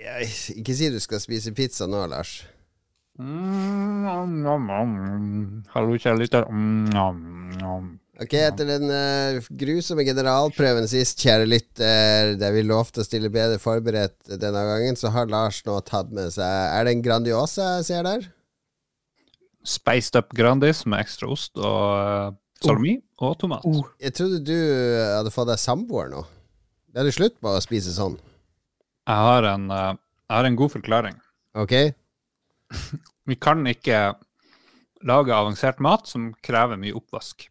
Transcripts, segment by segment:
Jeg, ikke si du skal spise pizza nå, Lars. Mm, Hallo, kjære lytter. Mm, Ok, Etter den uh, grusomme generalprøven sist, kjære lytter, der vi lovte å stille bedre forberedt denne gangen, så har Lars nå tatt med seg Er det en Grandiosa jeg ser der? Spiced up Grandis med ekstra ost og uh, salami og tomat. Jeg trodde du hadde fått deg samboer nå. Det er det slutt på å spise sånn. Jeg har en, eh, jeg har en god forklaring. Ok? Vi kan ikke lage avansert mat som krever mye oppvask.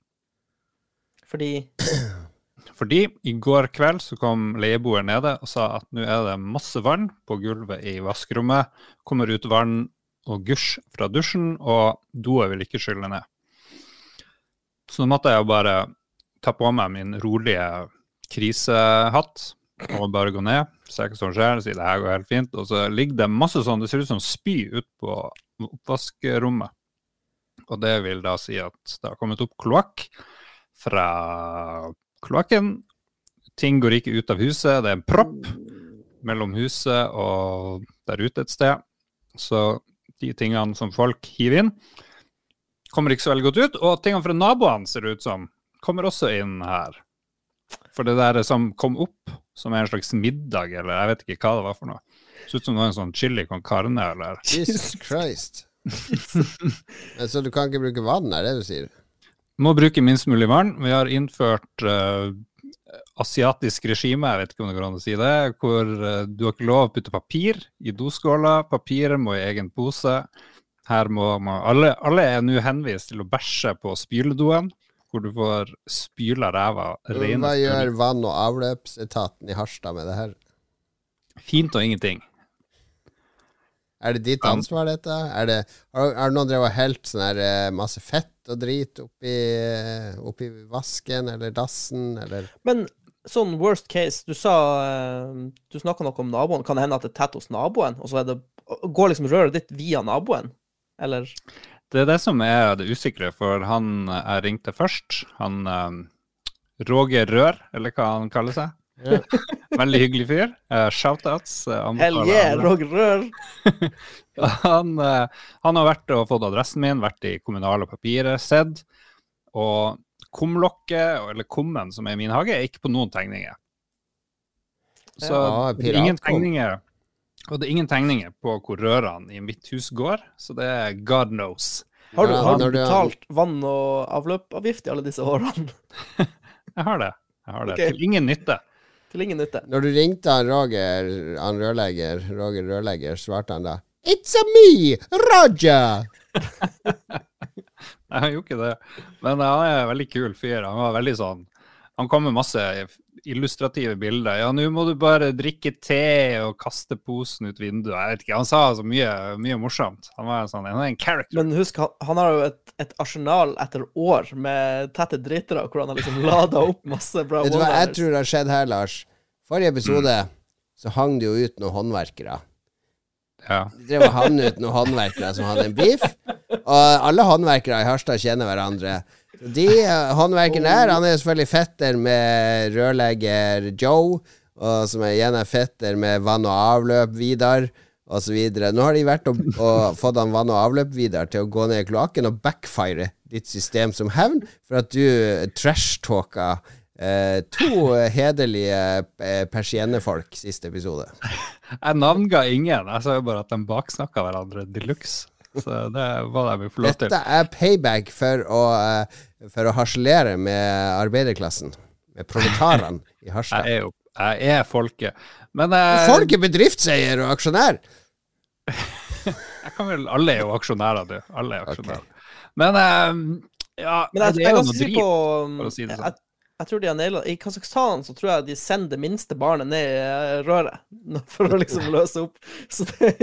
Fordi Fordi i går kveld så kom leieboer nede og sa at nå er det masse vann på gulvet i vaskerommet. Kommer ut vann og gusj fra dusjen, og doet vil ikke skylle ned. Så nå måtte jeg jo bare ta på meg min rolige krisehatt og bare gå ned. Se hva som skjer, si det her går helt fint. Og så ligger det masse sånn, det ser ut som spy ut på oppvaskrommet. Og det vil da si at det har kommet opp kloakk fra kloakken. Ting går ikke ut av huset, det er en propp mellom huset og der ute et sted. Så de tingene som folk hiver inn, kommer ikke så veldig godt ut. Og tingene fra naboene ser det ut som, kommer også inn her. For det der som kom opp, som er en slags middag, eller jeg vet ikke hva det var for noe. Så ut som det var en sånn chili con carne, eller Jesus Christ. Så du kan ikke bruke vann, er det du sier? Må bruke minst mulig vann. Vi har innført uh, asiatisk regime, jeg vet ikke om det går an å si det, hvor uh, du har ikke lov å putte papir i doskåla. Papiret må i egen pose. Her må man Alle, alle er nå henvist til å bæsje på spyledoen, hvor du får spyla ræva renest Hva gjør vann- og avløpsetaten i Harstad med det her? Fint og ingenting. Er det ditt ansvar, dette? Er det, har, har noen drevet og helt sånn her eh, masse fett og drit oppi, oppi vasken eller dassen, eller Men sånn worst case, du sa eh, Du snakka noe om naboen. Kan det hende at det er tett hos naboen, og så er det Går liksom røret ditt via naboen? Eller Det er det som er det usikre, for han jeg ringte først, han um, Roger Rør, eller hva han kaller seg. Yeah. Veldig hyggelig fyr. Uh, Shoutouts. Uh, Hell yeah. Roger Rør! han, eh, han har vært og fått adressen min, vært i kommunale papirer, sett. Og kumlokket, eller kummen som er i min hage, er ikke på noen tegninger. Så Ja, er ingen tegninger, tegninger og det er ingen tegninger på hvor rørene i mitt hus går, så det er God knows. Har du, har du betalt vann- og avløpavgift i alle disse årene? Jeg har det. Jeg har det. Okay. Til ingen nytte. Til ingen nytte. Når du ringte han Roger, han rørlegger, Roger Rørlegger, svarte han da It's a me, Roger! Nei, han gjorde ikke det. Men han er en veldig kul fyr. Han var veldig sånn Han kom med masse illustrative bilder. Ja, nå må du bare drikke te og kaste posen ut vinduet. Jeg vet ikke, Han sa så mye, mye morsomt. Han var en sånn, han er en character. Men husk, han, han har jo et, et arsenal etter år med tette dritere, hvor han har liksom lada opp masse bra Vet du hva jeg tror det har skjedd her, Lars? Forrige episode så hang det jo ut noen håndverkere. Ja. De drev og hang ut noen håndverkere som hadde en beef. Og alle håndverkere i Harstad kjenner hverandre. De håndverkene der han er selvfølgelig fetter med rørlegger Joe, og som er igjen er fetter med vann og avløp Vidar, osv. Nå har de vært og, og fått han vann og avløp Vidar til å gå ned i kloakken og backfire ditt system som hevn for at du trash-talka eh, to hederlige eh, persiennefolk siste episode. Jeg navnga ingen. Jeg sa jo bare at de baksnakka hverandre de luxe. Så det var det vi får lov til. Dette er payback for å, eh, for å harselere med arbeiderklassen. Med proletarene i Harstad. Jeg er jo jeg er folket. Men eh, Folk er bedriftseier og aksjonær! jeg kan vel, alle er jo aksjonærer, du. Alle er aksjonærer. Men eh, ja, Men jeg, det jeg er jo noe drit. på for å si det sånn. jeg, jeg tror de har naila I Kasakhstan så tror jeg de sender det minste barnet ned i eh, røret for å liksom løse opp. Så det,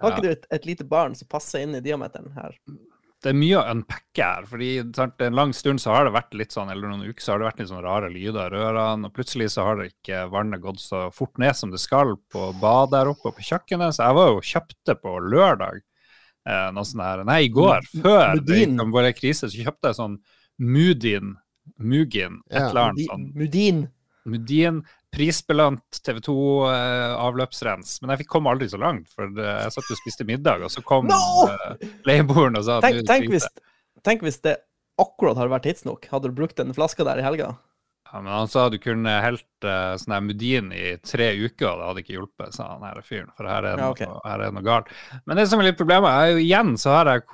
har ikke du et, et lite barn som passer inn i diameteren her? Det er mye å unpacke her. fordi sant, En lang stund så har det vært litt sånn, eller noen uker så har det vært litt sånn rare lyder i rørene. og Plutselig så har det ikke vannet gått så fort ned som det skal på badet der oppe og på kjøkkenet. Så jeg var jo kjøpte på lørdag eh, noe sånn her Nei, i går, før det gikk krise, så kjøpte jeg sånn Mudin, Mugin, et Ja, eller annet sånn Mudin. Mudin prisbelønt TV 2-avløpsrens. Men jeg fikk komme aldri så langt, for det- jeg satt og spiste middag, og så kom No! eh, leieboeren og sa Tenk, tenk, hvis, tenk hvis det akkurat hadde vært tidsnok. Hadde du brukt den flaska der i helga? ja, Men han sa du kunne helt uh, sånn her Mudin i tre uker, og det hadde ikke hjulpet, sa han her fyren. For her er, det Ja, noe, her er noe galt. Men det som er litt problemet, er jo igjen så har jeg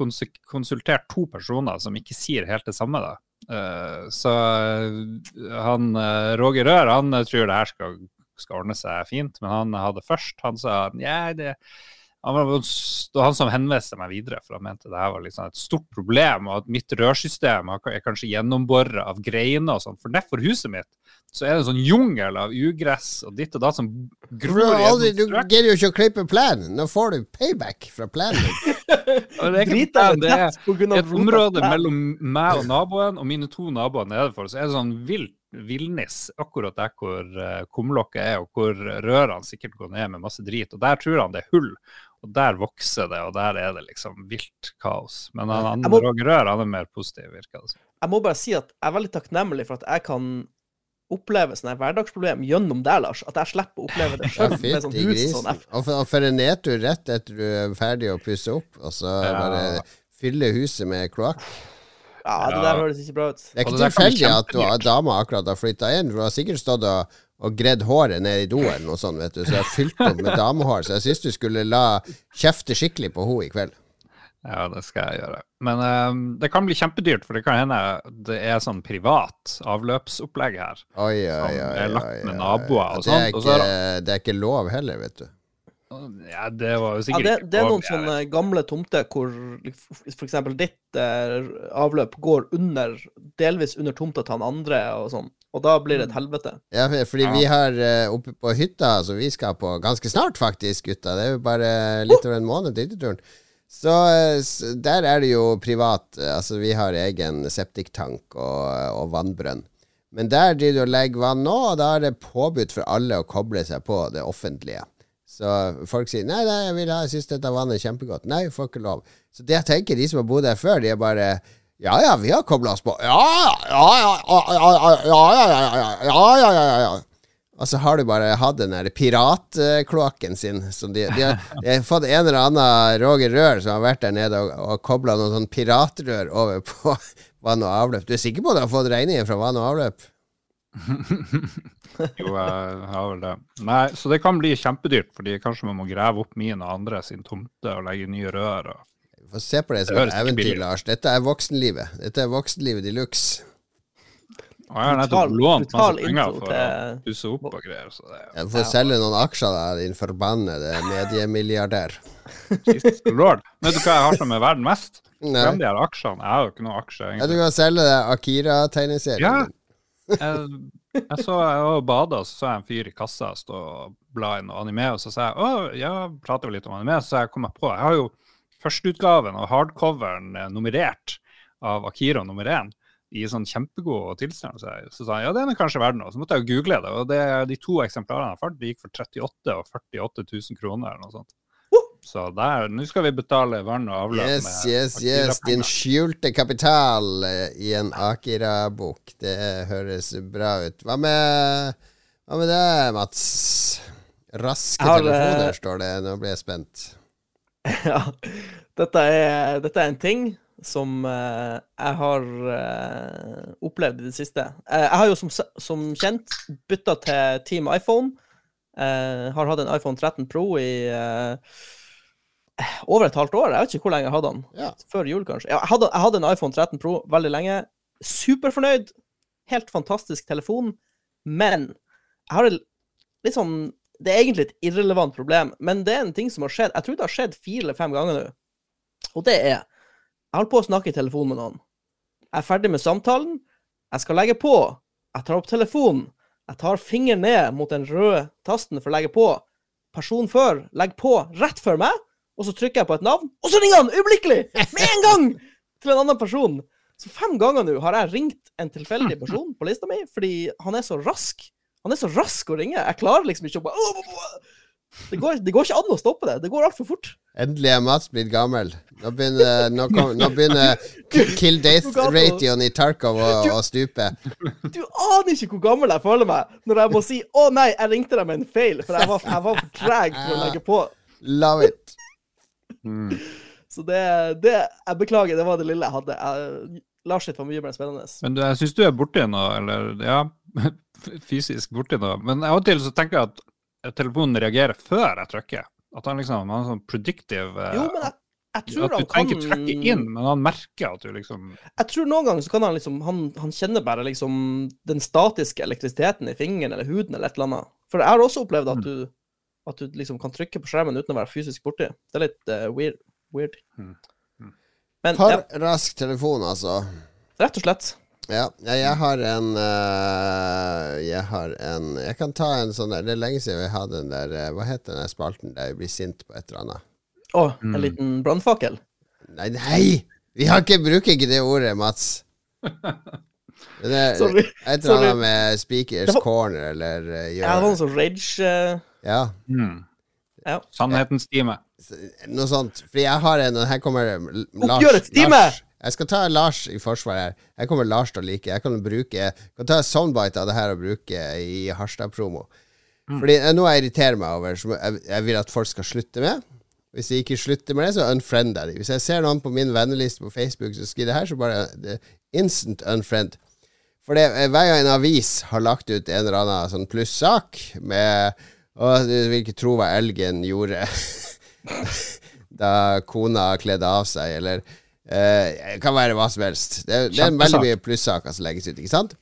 konsultert to personer som ikke sier helt det samme, da. Eh, så eh, han eh, Roger Rør, han tror det her skal, skal ordne seg fint, men han hadde først. Han sa ja, det han var han som henviste meg videre, for han mente det her var liksom et stort problem, og at mitt rørsystem er kanskje gjennombora av greiner og sånn. For nedfor huset mitt så er det en sånn jungel av ugress og ditt og datt som gror aldri, du gidder jo ikke å klippe plenen. Nå får du payback fra plenen Og det er et område mellom meg og naboen og mine to naboer nedenfor, så er det sånn vilt villnis akkurat der hvor uh, kumlokket er, og hvor rørene sikkert går ned med masse drit. Og der tror han det er hull, og der vokser det, og der er det liksom vilt kaos. Men han andre må- Roger Rør han er mer positiv, virker det som. Jeg må bare si at jeg er veldig takknemlig for at jeg kan oppleve sånne hverdagsproblem gjennom deg, Lars. At jeg slipper å oppleve det selv sjøl. sånn hus grisen. sånn. Og for, og for en nedtur rett etter du er ferdig å pusse opp, og så Ja. bare fylle huset med kloakk. Ja, det der høres ikke bra ut. Det er ikke tilfeldig at du, dama akkurat har flytta inn, du har sikkert stått og, og gredd håret ned i do eller noe sånt, vet du, så jeg har fylt opp med damehår, så jeg syns du skulle la kjefte skikkelig på henne i kveld. Ja, det skal jeg gjøre. Men eh, det kan bli kjempedyrt, for det kan hende det er sånn privat avløpsopplegg her. Oi, oi, Som oi. er lagt oi, med naboer og det er sånt, og så er ikke, det er ikke lov heller, vet du. Ja, det var jo Ja, sikkert det, ikke det er lov, noen jeg sånne gamle tomter hvor f.eks. ditt eh, avløp går under, delvis under tomta til han andre, og sånn. Og da blir det et helvete. Ja, fordi Ja. vi har eh, oppe på hytta, som vi skal på ganske snart, faktisk, gutta. Det er jo bare litt over en måned til hytteturen. Så, eh, der er det jo privat. eh, Altså, vi har egen septiktank og, og vannbrønn. Men der driver du og legger vann nå, og da er det påbudt for alle å koble seg på det offentlige. Så folk sier nei, nei, jeg vil ha, jeg syns dette vannet er kjempegodt. Nei, får ikke lov. Så det jeg tenker, de som har bodd her før, de er bare ja ja, vi har kobla oss på. Ja ja, ja ja, ja ja, ja, ja, ja, ja, ja, ja, ja, ja. Og så har du bare hatt den der piratkloakken sin. Som de, de, har, de har fått en eller annen Roger Rør som har vært der nede og, og kobla noen sånn piratrør over på vann og avløp. Du er sikker på at du har fått regningen fra vann og avløp? Jo, jeg har vel det. Nei, så det kan bli kjempedyrt, fordi kanskje man må grave opp min og andre sin tomte og legge nye rør. Og... Få får se på det som et eventyr. Lars. Dette er voksenlivet. Dette er voksenlivet de luxe. Og jeg har nettopp lånt masse penger for for å til- pusse opp og greier. Så det Jeg får selge noen aksjer, da, din forbannede mediemilliardær. Jesus lord. Vet du hva jeg har som er verden mest? Nei. Glem de her aksjene. Jeg har jo ikke noen aksjer, Ja, du kan selge Akira-tegneserien. Ja. Jeg, jeg så jeg var og bada, så så jeg en fyr i kassa stå og bla inn noe anime, og så sa jeg å, ja, prater vi litt om anime, så jeg kom meg på Jeg har jo førsteutgaven og hardcoveren eh, nummerert av Akira nummer én i sånn kjempegod tilstand. Så, jeg, så sa han ja, den er kanskje verdt noe. Så måtte jeg jo google det, og det, de to eksemplarene jeg fant, de gikk for 38 og 48 000 kroner eller noe sånt. Så der, nå skal vi betale vann og avløp Yes, med yes, yes. Din skjulte kapital eh, i en Akira-bok. Det høres bra ut. Hva med, hva med det, Mats? Raske har, telefoner, eh, står det. Nå blir jeg spent. Ja. Dette er, dette er en ting som eh, jeg har eh, opplevd i det siste. Eh, jeg har jo som, som kjent bytta til Team iPhone. Eh, har hatt en iPhone 13 Pro i eh, over et halvt år. Jeg vet ikke hvor lenge jeg hadde den. Ja. Før jul, kanskje. Jeg, hadde, jeg hadde en iPhone 13 Pro veldig lenge. Superfornøyd. Helt fantastisk telefon. Men jeg har litt sånn Det er egentlig et irrelevant problem, men det er en ting som har skjedd. Jeg tror det har skjedd fire eller fem ganger nå. Og det er Jeg holder på å snakke i telefonen med noen. Jeg er ferdig med samtalen. Jeg skal legge på. Jeg tar opp telefonen. Jeg tar fingeren ned mot den røde tasten for å legge på. Personen før legger på rett før meg, og så trykker jeg på et navn, og så ringer han øyeblikkelig! Med en gang! Til en annen person. Så fem ganger nå har jeg ringt en tilfeldig person på lista mi, fordi han er så rask. Han er så rask å ringe. Jeg klarer liksom ikke å bare Det går, det går ikke an å stoppe det. Det går altfor fort. Endelig er Mats blitt gammel. Nå begynner, nå kom, nå begynner kill death-ratioen i Tarkov å, å stupe. Du aner ikke hvor gammel jeg føler meg når jeg må si 'Å nei, jeg ringte deg med en feil', for jeg var, jeg var for treg til å legge på. Love it. Mm. Så det, det Jeg beklager, det var det lille jeg hadde. Jeg, Lars sitt var mye mer spennende. Men du, jeg syns du er borti noe, eller ja, fysisk borti noe. Men av og til så tenker jeg at telefonen reagerer før jeg trykker. At han liksom han er sånn predictive eh, Jo, men jeg, jeg tror At du han kan ikke trykke inn, men han merker at du liksom Jeg tror noen ganger så kan han liksom Han, han kjenner bare liksom den statiske elektrisiteten i fingeren eller huden eller et eller annet. For jeg har også opplevd at Mm. du at du liksom kan trykke på skjermen uten å være fysisk borti. Det er litt uh, weird. weird. Mm. Mm. Men For ja, rask telefon, altså. rett og slett. Ja, ja, jeg har en øh, Jeg har en Jeg kan ta en sånn der Det er lenge siden vi hadde den der øh, Hva heter den der spalten der vi blir sint på et eller annet? Å, en Mm. liten brannfakkel. Nei, nei! Vi har ikke, bruker ikke det ordet, Mats. Det er Sorry. et eller Sorry. annet med Speakers var- Corner eller uh, Jeg hadde noe sånn rage uh... Ja, mm. Ja. Sannhetens time. noe sånt. Fordi jeg har en, og her kommer Lars. Oppgjørets time! Lars. Jeg skal ta Lars i forsvar her. Jeg kommer Lars til å like. Jeg kan bruke Jeg kan ta soundbite av det her og bruke i Harstad-promo. Fordi eh, noe jeg irriterer meg over, som jeg, jeg vil at folk skal slutte med. Hvis de ikke slutter med det, så unfriender jeg dem. Hvis jeg ser noen på min venneliste på Facebook som skriver det her, så bare instant unfriend. For det, hver gang en avis har lagt ut en eller annen sånn plussak med Å, du vil ikke tro hva elgen gjorde da kona kledde av seg, eller Det kan være hva som helst. Det, det er en veldig mye plussaker som legges ut, ikke sant?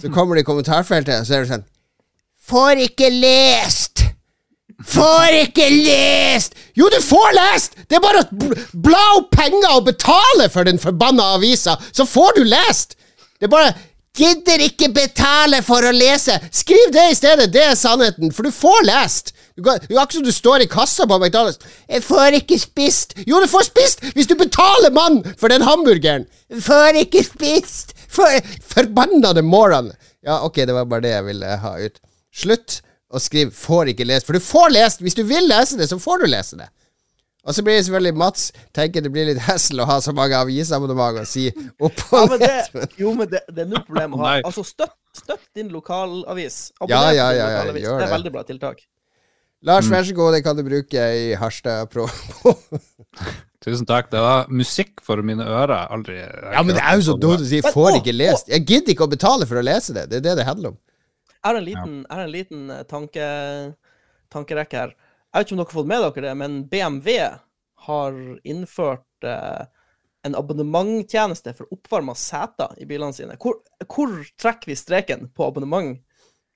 Så kommer det i kommentarfeltet, og så er det sånn Får ikke lest! Får ikke lest! Jo, du får lest! Det er bare å bl- bla opp penger og betale for den forbanna avisa, så får du lest! Det er bare Gidder ikke betale for å lese! Skriv det i stedet! Det er sannheten, for du får lest! Du kan, det er ikke som du står i kassa på McDonald's. 'Jeg får ikke spist.' Jo, du får spist hvis du betaler mann for den hamburgeren! 'Får ikke spist.' For, forbannede moron! Ja, ok, det var bare det jeg ville ha ut. Slutt å skrive 'får ikke lest', for du får lest! Hvis du vil lese det, så får du lese det. Og så blir det selvfølgelig Mats tenker det blir litt hassle å ha så mange avisabonnement og si opp Ja, men det, jo, men det, det er null problem å ha. Altså, støtt, støtt din lokalavis. Ja, Abonner ja, ja, ja, ja, din lokalavis. Det er veldig bra tiltak. Lars, vær så god, det kan du bruke i Harstad Pro. Tusen takk. Det var musikk for mine ører. Aldri ja, men det er jo så dumt å si 'får ikke lest'. Jeg gidder ikke å betale for å lese det. Det er det det handler om. Jeg har en liten, har en liten eh, tanke, tankerekke her. Jeg vet ikke om dere har fått med dere det, men BMW har innført eh, en abonnementtjeneste for oppvarma seter i bilene sine. Hvor, hvor trekker vi streken på abonnement?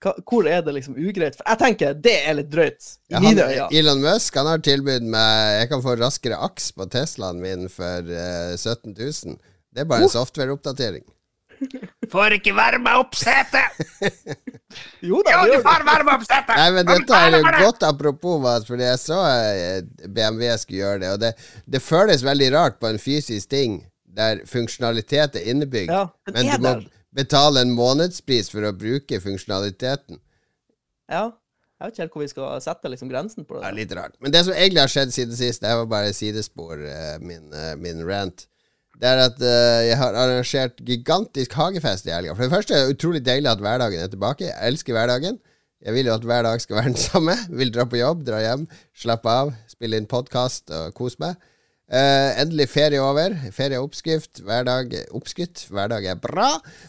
Hva, hvor er det liksom ugreit? For jeg tenker det er litt drøyt, i Ja, mine øyne. Elon Musk han har tilbud med Jeg kan få raskere aks på Teslaen min for uh, 17 000. Det er bare en softwareoppdatering. Får ikke varme opp setet! Jo da, det du får varme opp setet! Nei, men dette er jo godt apropos, fordi jeg så eh, BMW skulle gjøre det, og det, det føles veldig rart på en fysisk ting der funksjonalitet er innebygd, Ja, men, men er du må der. Betale en månedspris for å bruke funksjonaliteten. Ja. Jeg vet ikke helt hvor vi skal sette liksom grensen på Det er litt rart. Men det som egentlig har skjedd siden sist, det var bare sidespor, eh, min, eh, min rant. Det er at eh, jeg har arrangert gigantisk hagefest i helga. For det første er det utrolig deilig at hverdagen er tilbake. Jeg elsker hverdagen. Jeg vil jo at hver dag skal være den samme. Vil dra på jobb, dra hjem, slappe av, spille inn podkast og kose meg. Eh, endelig ferie over. Ferie er oppskrift. Hverdag oppskrytt. Hverdag er bra.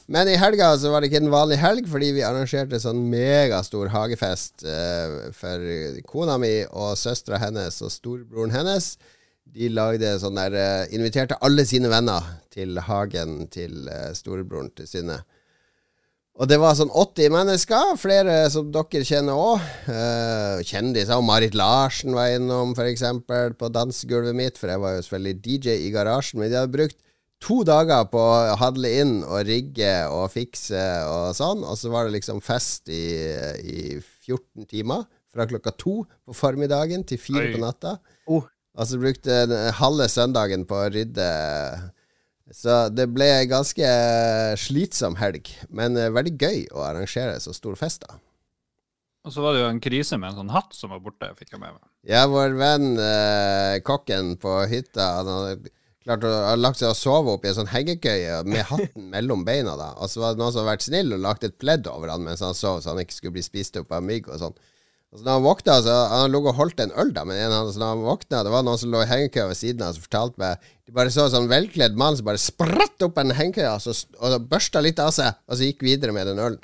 Men i helga så var det ikke en vanlig helg, fordi vi arrangerte sånn megastor hagefest uh, for kona mi og søstera hennes og storebroren hennes. De lagde sånn der uh, Inviterte alle sine venner til hagen til storebroren til Synne. Og det var sånn 80 mennesker, flere som dere kjenner òg. Uh, kjendiser. Og Marit Larsen var innom, f.eks., på dansegulvet mitt, for jeg var jo selvfølgelig DJ i garasjen. Men de hadde brukt to dager på å handle inn og rigge og fikse og sånn. Og så var det liksom fest i, i 14 timer. Fra klokka to på formiddagen til fire Oi. på natta. Oh. så brukte jeg halve søndagen på å rydde. Så det ble en ganske slitsom helg, men eh, veldig gøy å arrangere så stor fest, da. Og så var det jo en krise med en sånn hatt som var borte, fikk jeg med meg. Ja, vår venn eh, kokken på hytta Han hadde klart å ha lagt seg og sove opp i en sånn hengekøye med hatten mellom beina. da Og så var det noen som hadde vært snill og lagt et pledd over han mens han sov, så han ikke skulle bli spist opp av mygg og sånn. Og så når han våkna, så Han lå og holdt en øl da men en av så når han våkna, det var noen som lå i hengekøya ved siden av, som fortalte meg De bare så en sånn velkledd mann som bare spratt opp en hengekøye og, så- børsta litt av seg, og så gikk videre med den ølen.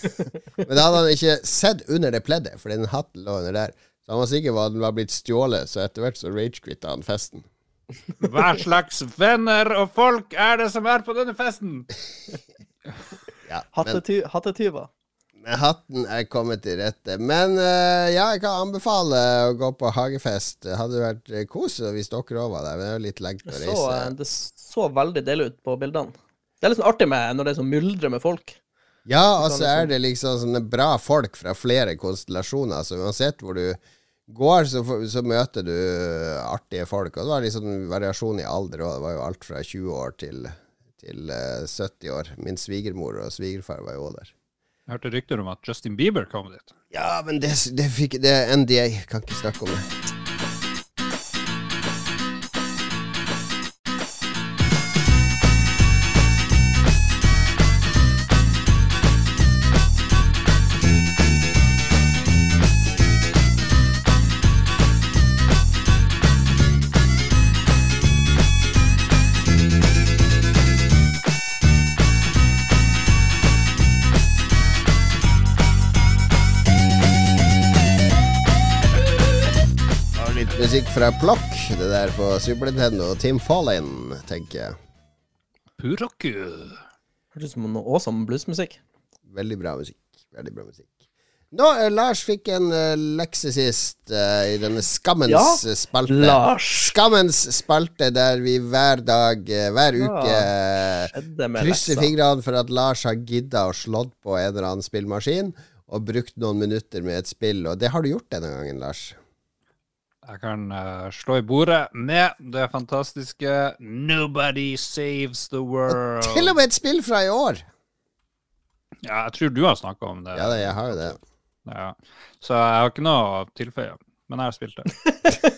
Men da hadde han ikke sett under det pleddet, fordi den hatten lå under der. Så han var sikker på at den var blitt stjålet, så etter hvert så ragequitta han festen. Hva slags venner og folk er det som er på denne festen? Ja, hattetyver. Men hatten er kommet til rette. Men uh, ja, jeg kan anbefale å gå på hagefest. Det hadde vært eh, kos hvis dere òg var der, men det er jo litt lengt å reise. så, eh, det så veldig deilig ut på bildene. Det er litt sånn artig med når det er sånn myldre med folk. Ja, og så kan er liksom- det liksom sånne bra folk fra flere konstellasjoner. Så uansett hvor du går, så, så møter du artige folk. Og det var liksom variasjon i alder òg. Det var jo alt fra 20 år til, til eh, 70 år. Min svigermor og svigerfar var jo òg der. Jeg hørte rykter om at Justin Bieber kom dit. Ja, men det, det, fikk, det NDA. Kan ikke snakke om det. Fra Plokk, det der på Super Nintendo. Tim Fallin, tenker jeg. Puroku. Hørtes ut som noe awesome bluesmusikk. Veldig bra musikk. Veldig bra musikk. Nå, eh, Lars fikk en eh, lekse sist eh, i denne Skammens Ja, eh, spalte. Lars! Skammens spalte der vi hver dag, eh, hver Ja, uke eh, Skjedde med krysser leksa. fingrene for at Lars har gidda og slått på en eller annen spillmaskin og brukt noen minutter med et spill, og det har du gjort denne gangen, Lars. Jeg kan uh, slå i bordet med det fantastiske Nobody Saves the World. Til og med et spill fra i år! Ja, jeg tror du har snakka om det. Ja, det, jeg har jo det. Ja. Så jeg har ikke noe å tilføye, men jeg har spilt det.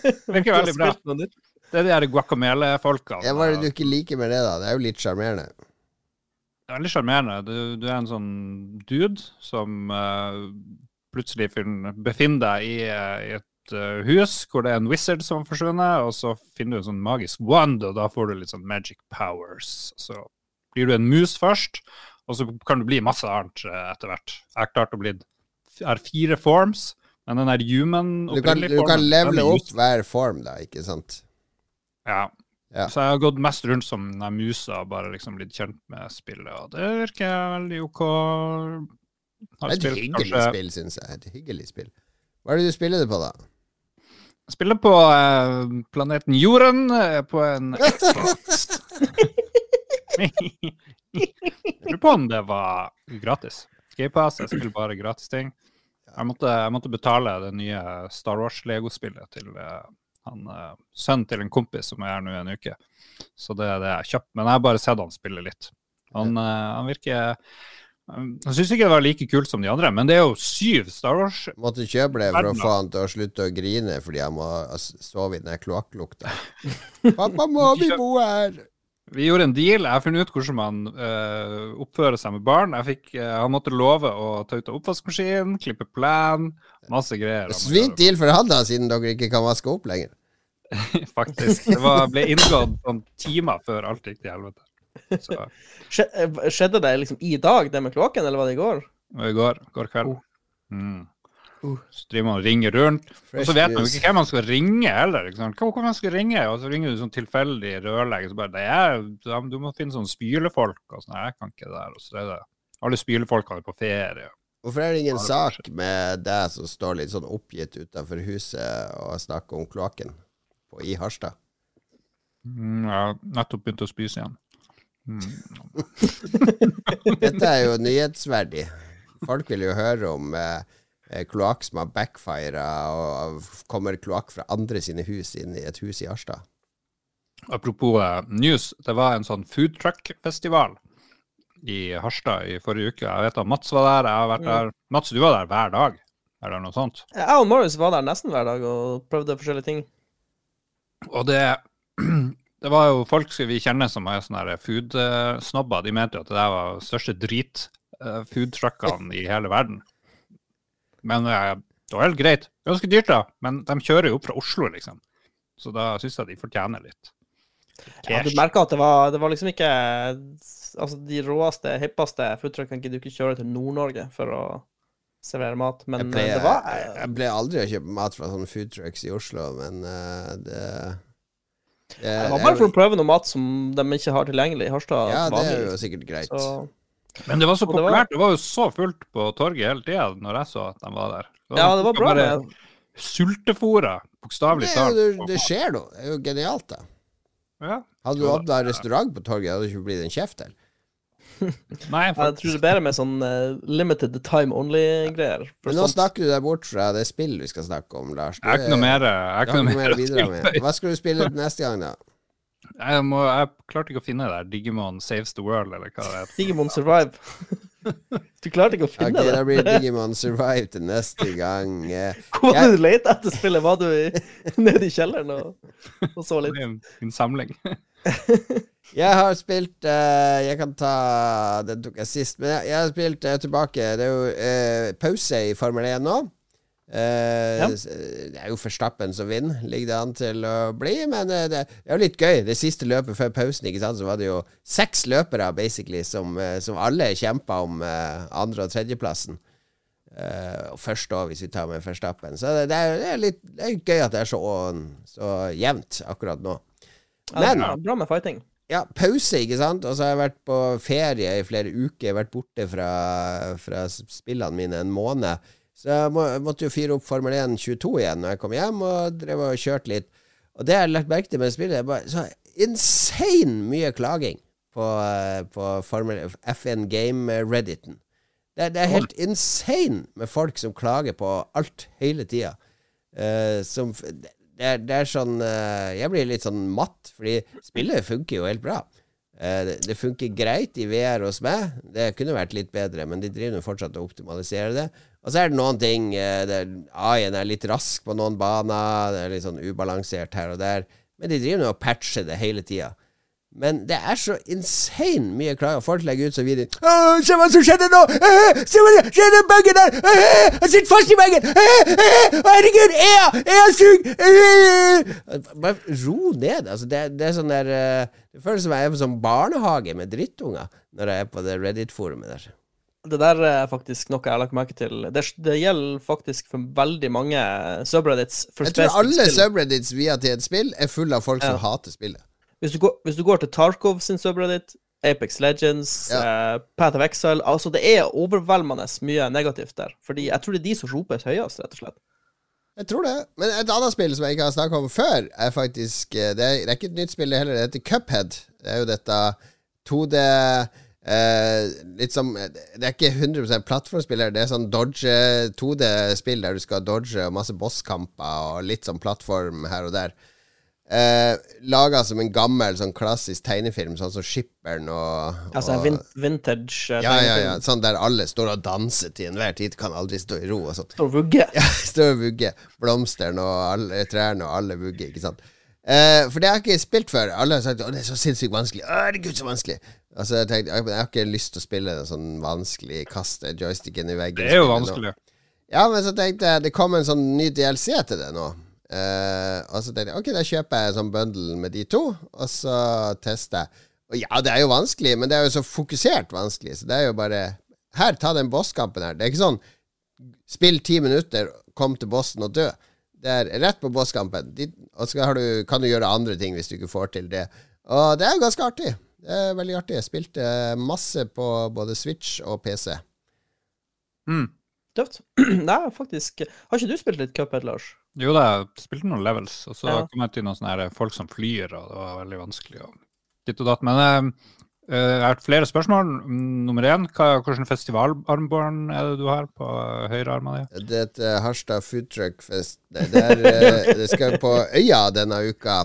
Det virker veldig bra. Det er de her guacamele-folkene. Ja, Hva er det du ikke liker med det, da? Det er jo litt sjarmerende. Det er veldig sjarmerende. Du, du er en sånn dude som uh, plutselig befinner deg i, eh, i et hus hvor det er en wizard som har forsvunnet, og så finner du en sånn magisk wand, og da får du litt sånn magic powers. Så blir du en mus først, og så kan du bli masse annet eh, etter hvert. Jeg har klart å bli er fire forms, men den der human Du kan, du kan levele er opp hver form, da, ikke sant? Ja. Ja. Så jeg har gått mest rundt som den musa bare liksom blitt kjent med spillet, og det virker veldig OK. Har Det er et spilt hyggelig kanskje- spill, syns jeg. Et hyggelig spill. Hva er det du spiller det på, da? Spiller på uh, planeten Jorden uh, på en Xbox. Lurer på om det var gratis. Gamepass, jeg spiller bare gratis ting. Jeg måtte, jeg måtte betale det nye Star Wars-legospillet til uh, han, sønnen til en kompis som er her nå i en uke. Så det er det har kjøpt. Men jeg har bare sett han spille litt. Han, han virker Jeg syns ikke det var like kult som de andre, men det er jo syv Star Wars Måtte kjøpe det for å få han til å slutte å grine fordi han må sove i den kloakklukta? Pappa, må vi bo her? Vi gjorde en deal. Jeg har funnet ut hvordan man uh, oppfører seg med barn. Jeg fikk, uh, han måtte love å ta ut av oppvaskmaskinen, klippe plen, masse greier. Svint deal for han, da, siden dere ikke kan vaske opp lenger. Faktisk. Det var, ble inngått sånn timer før alt gikk til helvete. Så eh, Skjedde det liksom i dag, det med kloakken, eller var det i går? i går, går kveld. Oh. Mm. Uh. Så driver man og ringer rundt. Og så vet man jo ikke hvem man skal ringe heller. Ikke sant? Hvor hvor man skal ringe, og så ringer du sånn tilfeldig rørlegger. Så bare det er, Du må finne sånn spylefolk og sånn. Jeg kan ikke det der. Og så er det alle spylefolkene er på ferie. Hvorfor er det ingen sak med deg som står litt sånn oppgitt utenfor huset og snakker om kloakken i Harstad? Mm, jeg har nettopp begynt å spise igjen. Mm. Dette er jo nyhetsverdig. Folk vil jo høre om eh, eh, kloakk som har backfira, og kommer kloakk fra andre sine hus inn i et hus i Harstad. Apropos eh, news, det var en sånn food truck-festival i Harstad i forrige uke. Jeg vet at Mats var der, jeg har vært der. Mats, du var der hver dag. eller noe sånt. Jeg og Morris var der nesten hver dag og prøvde forskjellige ting. Og det, det var jo folk vi kjenner som er sånne food-snobber. De mente jo at det der var største drit-foodtruckene i hele verden. Men eh, det var helt greit. Ganske dyrt, da. Men de kjører jo opp fra Oslo, liksom. Så da syns jeg de fortjener litt. Ja, du Cash. merka at det var, det var liksom ikke Altså, de råeste, hippeste foodtruckene gidder du ikke kjøre til Nord-Norge for å servere mat, men Jeg ble, pleier, det var jeg, jeg pleier aldri å kjøpe mat fra sånne foodtrucks i Oslo, men eh, det, det, Det var bare for å prøve noe mat som de ikke har tilgjengelig i Harstad. Ja, det er jo sikkert greit. Så, Men det var så det var- populært. Det var jo så fullt på torget hele tida når jeg så at de var der. ja, det var bra. Bare med- sultefòra, bokstavelig Det, talt. Det, det skjer noe. Det er jo genialt, da. Ja. Hadde du hatt restaurant på torget, hadde du ikke blitt en kjeft til. Nei, Jeg tror det er bedre med sånn uh, limited time only-greier. Men nå sånt- snakker du deg bort fra det spillet vi skal snakke om, Lars. jeg er ikke noe mer Jeg er ikke noe mer å med. Hva skal du spille neste gang, da? Jeg, må, jeg klarte ikke å finne det der Digimon Saves the World, eller hva det heter. Digimon Survive. du klarte ikke å finne okay, det? blir Digimon Survive til neste gang. Eh, Hvor var Jeg- det du lette etter spillet? Var du i, nede i kjelleren og, og så litt? Min, min samling. Jeg har spilt uh, Jeg kan ta Den tok jeg sist, men jeg, jeg har spilt uh, tilbake. Det er jo uh, pause i Formel 1 nå. Ja. Det er jo Forstappen som vinner, ligger det an til å bli. Men det er jo litt gøy. Det siste løpet før pausen ikke sant, så var det jo seks løpere basically som, som alle kjempa om andre- og tredjeplassen. Uh, og første òg, hvis vi tar med Verstappen. Så det, det, er, det er litt det er gøy at det er så, så jevnt akkurat nå. Men- ja, bra med fighting. Ja, pause, ikke sant? Og så har jeg vært på ferie i flere uker. Vært borte fra, fra spillene mine en måned. Så jeg må, måtte jo fyre opp Formel 1 22 igjen når jeg kom hjem, og drev og kjørte litt. Og det jeg har lagt merke til med spillet, er bare så insane mye klaging på, eh, på Formel FN Game-redditen. Det, det er helt insane med folk som klager på alt hele tida. Uh, som f- det, er, det er sånn eh, Jeg blir litt sånn matt, fordi spillet funker jo helt bra. Eh, det, funker greit i VR hos meg. Det kunne vært litt bedre, men de driver fortsatt og optimaliserer det. Og så er det noen ting eh, AI-en er litt rask på noen baner, det er litt sånn ubalansert her og der. Men de driver og patcher det hele tida. Men det er så insane mye klager. Folk legger ut så videoer Se hva som skjedde nå! Se hva som skjedde den bagen der! Jeg Han sitter fast i eh, Herregud! EA! EA-sug! Eh. Bare ro ned. Altså, det, det er sånn der eh, Det føles som jeg er på sånn barnehage med drittunger når jeg er på det Reddit-forumet der. Det der er faktisk noe jeg har lagt merke til. Det, det gjelder faktisk for veldig mange subreddits. For Jeg tror alle subreddits via til et spill er fulle av folk som Ja. hater spillet. Hvis du, går, hvis du går til Tarkov sin subreddit, Apex Legends, eh, Path of Exile Altså, det er overveldende mye negativt der. Fordi jeg tror det er de som roper høyest, rett og slett. Jeg tror det. Men et annet spill som jeg ikke har snakket om før, er faktisk eh, det er, det er ikke et nytt spill heller. Det heter Cuphead. Det er jo dette 2D eh, Litt som Det er ikke 100 plattformspill her. Det er sånn dodge 2D-spill der du skal dodge og masse bosskamper og litt sånn plattform her og der. Eh, Laga som en gammel, sånn klassisk tegnefilm, sånn som Skipperen og, Altså og vin vintage tegnefilm ja, ja, ja. Sånn der alle står og danser til enhver tid. Kan aldri stå i ro og sånn. Står og vugger. Ja, står og vugger. Blomstene og alle trærne og alle vugger, ikke sant. Eh, for det har jeg ikke spilt før. Alle har sagt å det er så sinnssykt vanskelig. Å, Herregud, så vanskelig. Altså, jeg tenkte, jeg, jeg har ikke lyst til å spille en sånn vanskelig kaste joysticken i veggen. Det er jo vanskelig. nå. Ja, men så tenkte jeg det kom en sånn ny DLC til det nå. Eh, og så tenkte jeg ok, da kjøper jeg sånn bundle med de to, og så tester jeg. Og ja, det er jo vanskelig, men det er jo så fokusert vanskelig, så det er jo bare Her, ta den bosskampen her. Det er ikke sånn spill ti minutter, kom til bossen og dø. Det er rett på bosskampen. De, og så har du, kan du gjøre andre ting hvis du ikke får til det. Og det er jo ganske artig. Det er veldig artig. Jeg spilte masse på både Switch og PC. Mm. Tøft. Nei, faktisk Har ikke du spilt litt Cuphead, Lars? Jo da, jeg spilte noen levels, og så Ja. kom jeg til noen sånne her folk som flyr, og det var veldig vanskelig. Og ditt og datt. Men eh, eh, jeg har flere spørsmål. Mm, Nummer én, hva, hvilken festivalarmbånd er det du har på høyrearmen din? Det er et eh, Harstad Foodtruck Fest. Det, er, eh, det skal på Øya denne uka.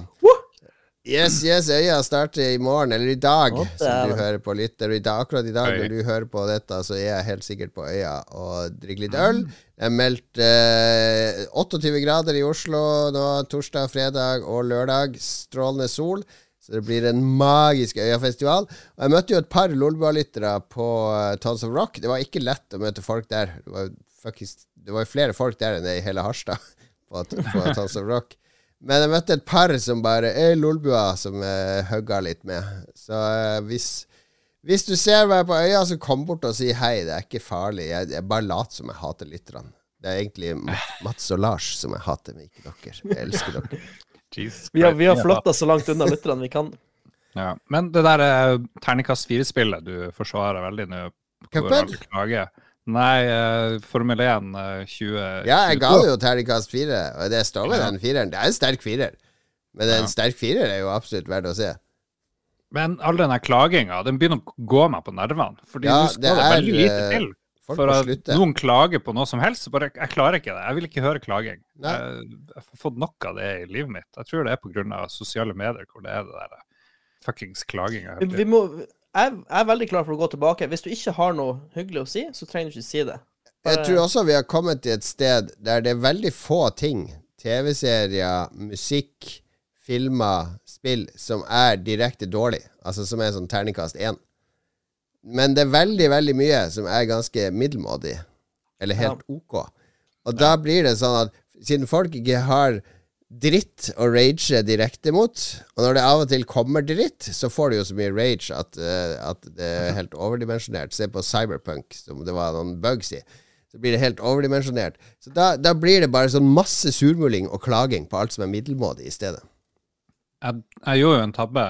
Yes, yes, Øya starter i morgen, eller i dag, Å, som du hører på lytter. Og i dag, akkurat i dag når du hører på dette, så er jeg helt sikkert på Øya og drikker litt øl. Det er meldt eh, 28 grader i Oslo nå torsdag, fredag og lørdag. Strålende sol. Så det blir en magisk Øyafestival. Og jeg møtte jo et par Lolbua-lyttere på eh, Tons of Rock. Det var ikke lett å møte folk der. Det var, faktisk, det var jo flere folk der enn det i hele Harstad på, på Tons of Rock. Men jeg møtte et par som bare er lolbua, som jeg hugga litt med. Så eh, hvis, hvis du ser meg på øya, så kom bort og si hei. Det er ikke farlig. Jeg, jeg bare later som jeg hater lytterne. Det er egentlig Mats og Lars som jeg hater, men ikke dere. Jeg elsker dere. Vi har, vi har flytta så langt unna lytterne vi kan. Ja. Men det der eh, terningkast fire-spillet du forsvarer veldig nå hvor Cuphead? Nei, eh, Formel 1 eh, 20... Ja, jeg ga det jo terningkast fire, og det står med Ja. den fireren. Det er en sterk firer. Men en Ja. sterk firer er jo absolutt verdt å se. Men all den klaginga, den begynner å gå meg på nervene. Fordi Ja, nå skal det, er, veldig lite eh, til. Folk For at slutte. noen klager på noe som helst, bare jeg klarer ikke det. Jeg vil ikke høre klaging. Jeg, jeg har fått nok av det i livet mitt. Jeg tror det er pga. sosiale medier hvor det er det der fuckings klaginga. Vi må, jeg, er veldig klar for å gå tilbake. Hvis du ikke har noe hyggelig å si, så trenger du ikke si det. Jeg tror også vi har kommet til et sted der det er veldig få ting, TV-serier, musikk, filmer, spill, som er direkte dårlig. Altså som er sånn terningkast én. Men det er veldig, veldig mye som er ganske middelmådig. Eller helt ok. Og da blir det sånn at siden folk ikke har dritt å rage direkte mot, og når det av og til kommer dritt, så får du jo så mye rage at, uh, at det er helt overdimensjonert. Se på Cyberpunk, som det var noen bugs i. Så blir det helt overdimensjonert. Så da, da blir det bare sånn masse surmuling og klaging på alt som er middelmådig i stedet. Jeg, jeg gjorde jo en tabbe,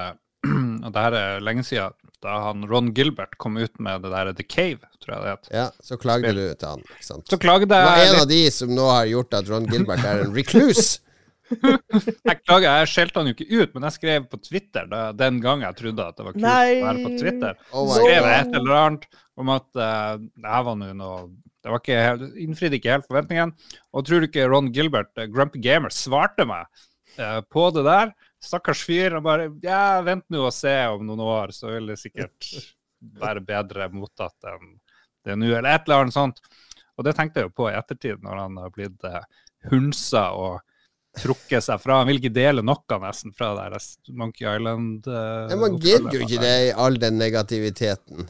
og det her er lenge siden, da han Ron Gilbert kom ut med det der The Cave, tror jeg det het. Ja, så klagde Spill. du til han. Ikke sant? Så klagde Det var en av de som nå har gjort at Ron Gilbert er en recluse. Jeg klager, jeg skjelte han jo ikke ut, men jeg skrev på Twitter da, den gang jeg trodde at det var kult Nei. å være på Twitter. Oh skrev jeg et eller annet om at uh, det her var nå noe Det var ikke helt, innfridde ikke helt forventningene. Og tror du ikke Ron Gilbert, uh, Grumpy Gamer, svarte meg uh, på det der? Stakkars fyr. Og bare Ja, vent nå og se om noen år, så vil det sikkert være bedre mottatt enn det er nå, eller et eller annet sånt. Og det tenkte jeg jo på i ettertid, når han har blitt uh, hunsa og trukket seg fra. Han vil ikke dele noe, nesten, fra det der Monkey Island. Uh, Ja, man gidder jo ikke det i all den negativiteten.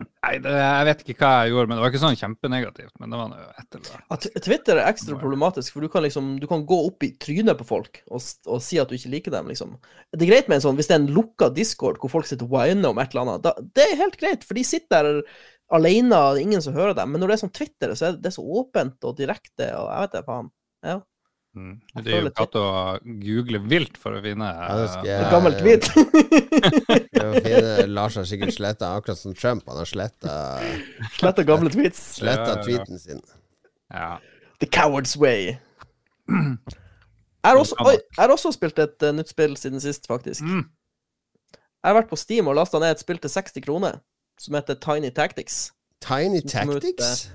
Nei, det, jeg vet ikke hva jeg gjorde, men det var ikke sånn kjempenegativt. Men det var noe et eller annet. Ja, Twitter er ekstra problematisk, for du kan liksom Du kan gå opp i trynet på folk og, og si at du ikke liker dem, liksom. Det er greit med en sånn, hvis det er en lukka discord hvor folk sitter og whiner om et eller annet, da, det er helt greit, for de sitter der alene, og det er ingen som hører dem. Men når det er sånn Twitter, så er det, det er så åpent og direkte, og jeg vet det, faen. Ja. Mm. Det er jo katt å google vilt for å finne Ja, det skal ja, jeg- Et gammelt fine. Lars har sikkert sletta akkurat som Trump. Han har sletta Sletta gamle tweets. sletta Ja, ja. tweeten sin. ja. The coward's way. Jeg har også, også spilt et uh, nytt spill siden sist, faktisk. Mm. Jeg har vært på Steam og lasta ned et spill til 60 kroner, som heter Tiny Tactics. Tiny Kom ut, Tactics?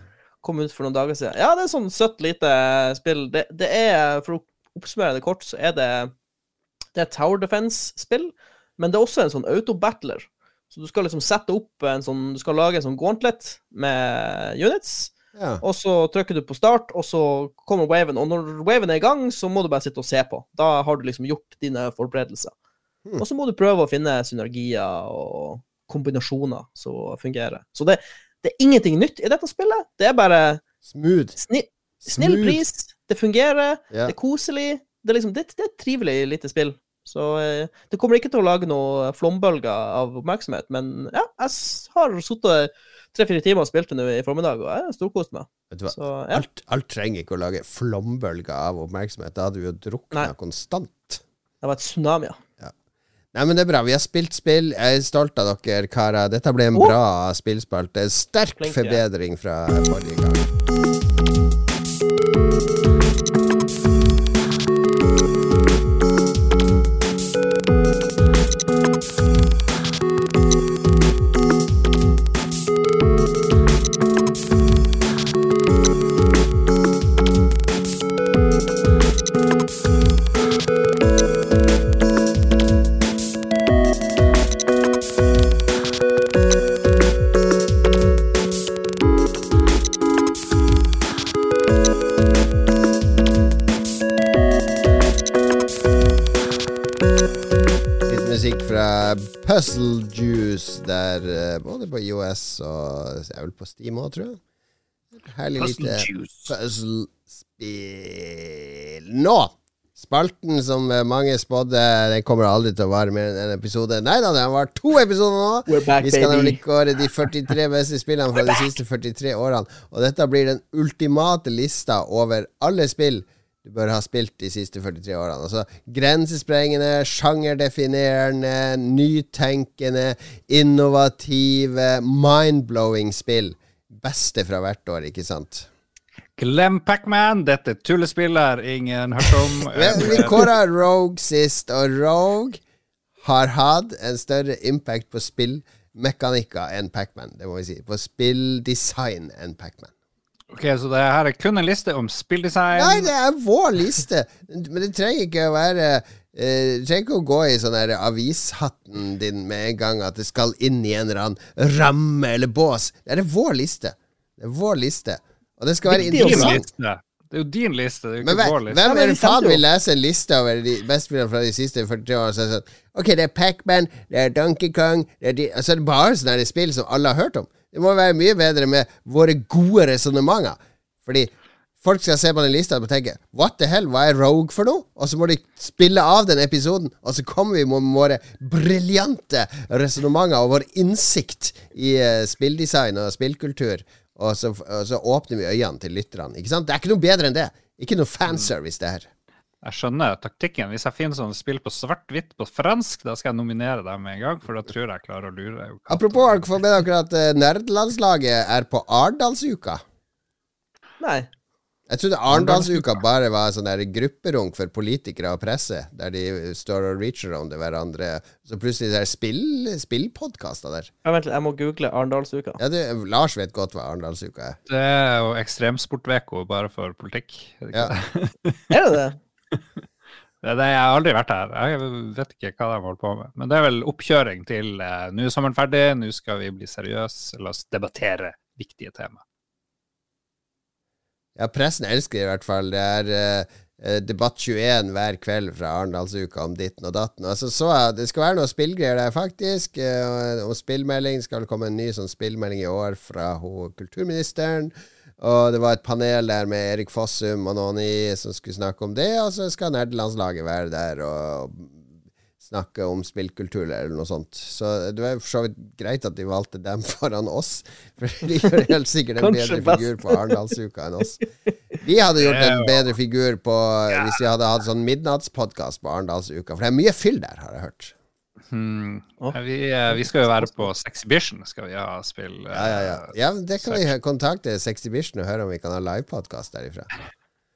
Kom ut for noen dager siden. Ja, det er sånn søtt lite spill. Det, det er, for å oppsummere det kort, så er det Det er Tower Defense-spill, men det er også en sånn auto-battler. Så du skal liksom sette opp en sånn Du skal lage en sånn gauntlet med units. Ja. Og så trykker du på start, og så kommer waven. Og når waven er i gang, så må du bare sitte og se på. Da har du liksom gjort dine forberedelser. Hmm. Og så må du prøve å finne synergier og kombinasjoner som fungerer. Så det, det er ingenting nytt i dette spillet. Det er bare Smooth. sni, snill Smooth. pris, det fungerer, Yeah. det er koselig. Det er liksom, det, det er et trivelig lite spill. Så eh, det kommer ikke til å lage noen flombølger av oppmerksomhet, men ja, jeg har sittet tre-fire timer og spilt det nå i formiddag, og jeg har storkost meg. Vet du hva? Så ja. Alt, alt trenger ikke å lage flombølger av oppmerksomhet. Da hadde vi jo drukna konstant. Det var et tsunami, ja. Nei, men det er bra. Vi har spilt spill. Jeg er stolt av dere, karer. Dette ble en bra bra spillspalte. Sterk Flink, forbedring fra forrige gang. Puzzle Juice der, eh, både på IOS og jeg er vel på Steam òg, tror jeg. Herlig lite puzzle-spill. Nå! Spalten som eh, mange spådde, den kommer aldri til å vare mer enn en episode. Nei da, den var to episoder nå! Back, Vi skal nemlig kåre de 43 beste spillene fra de siste 43 årene. Og dette blir den ultimate lista over alle spill du bør ha spilt de siste 43 årene. Altså grensesprengende, sjangerdefinerende, nytenkende, innovative, mindblowing spill. Beste fra hvert år, ikke sant? Glem Pacman, dette tullespillet ingen hørt om. Vi kåra Rogue sist, og Rogue har hatt en større impact på spillmekanikker enn Pacman, det må vi si. På spilldesign enn Pacman. Ok, Så det her er kun en liste om spilldesign. Nei, det er vår liste, men det trenger ikke å være eh, Det trenger ikke å gå i sånn avishatten din med en gang at det skal inn i en eller annen ramme eller bås. Det er vår liste. Det er vår liste. Og det skal være interessant. liste. Det er jo din liste, det er jo ikke vår liste. hvem er det faen vil lese en liste over de beste spillene fra de siste 40 årene? Så er sånn, ok, det er Pac-Man, det er Donkey Kong det er de, altså det er bare sånne spill som alle har hørt om. Det må være mye bedre med våre gode resonnementer. Fordi folk skal se på den lista og tenke What the hell, hva er Rogue for noe? Og så må de spille av den episoden, og så kommer vi med våre briljante resonnementer og vår innsikt i uh, spilldesign og spillkultur. Og så, og så åpner vi øynene til lytterne. Ikke sant? Det er ikke noe bedre enn det. Ikke noe fanservice, det her. Jeg skjønner taktikken. Hvis jeg finner sånne spill på svart-hvitt på fransk, da skal jeg nominere dem med en gang, for da tror jeg jeg klarer å lure. deg. Apropos, har dere fått med dere at eh, nerdelandslaget er på Arendalsuka? Nei. Jeg trodde Arendalsuka bare var sånn der grupperunk for politikere og presse, der de står og reacher om det hverandre. Så plutselig er det spill, spillpodkaster der. Ja, vent litt, jeg må google Arendalsuka. Ja, det, Lars vet godt hva Arendalsuka er. Det er jo ekstremsportveko bare for politikk. er det ikke Ja. Er det det? Det, det, jeg har aldri vært her. Jeg vet ikke hva de holder på med. Men det er vel oppkjøring til eh, nå er sommeren ferdig, nå skal vi bli seriøse. La oss debattere viktige tema. Ja, pressen elsker i hvert fall. Det er eh, eh, Debatt 21 hver kveld fra Arendalsuka om ditten og datten. Altså, så, det skal være noe spillgreier der, faktisk. eh, om spillmelding. Skal det komme en ny sånn spillmelding i år fra ho, kulturministeren. Og det var et panel der med Erik Fossum og noen i som skulle snakke om det. Og så skal nerdelandslaget være der og snakke om spillkultur eller noe sånt. Så det var for så vidt greit at de valgte dem foran oss. For de gjør helt sikkert en bedre best. figur på Arendalsuka enn oss. Vi hadde gjort en bedre figur på hvis vi hadde hatt sånn midnattspodkast på Arendalsuka. For det er mye fyll der, har jeg hørt. Hmm. Vi, eh, vi skal jo være på Sexhibition, skal vi ha spill. eh, Ja, ja, ja. ja det kan vi kontakte Sexhibition og høre om vi kan ha livepodkast derifra.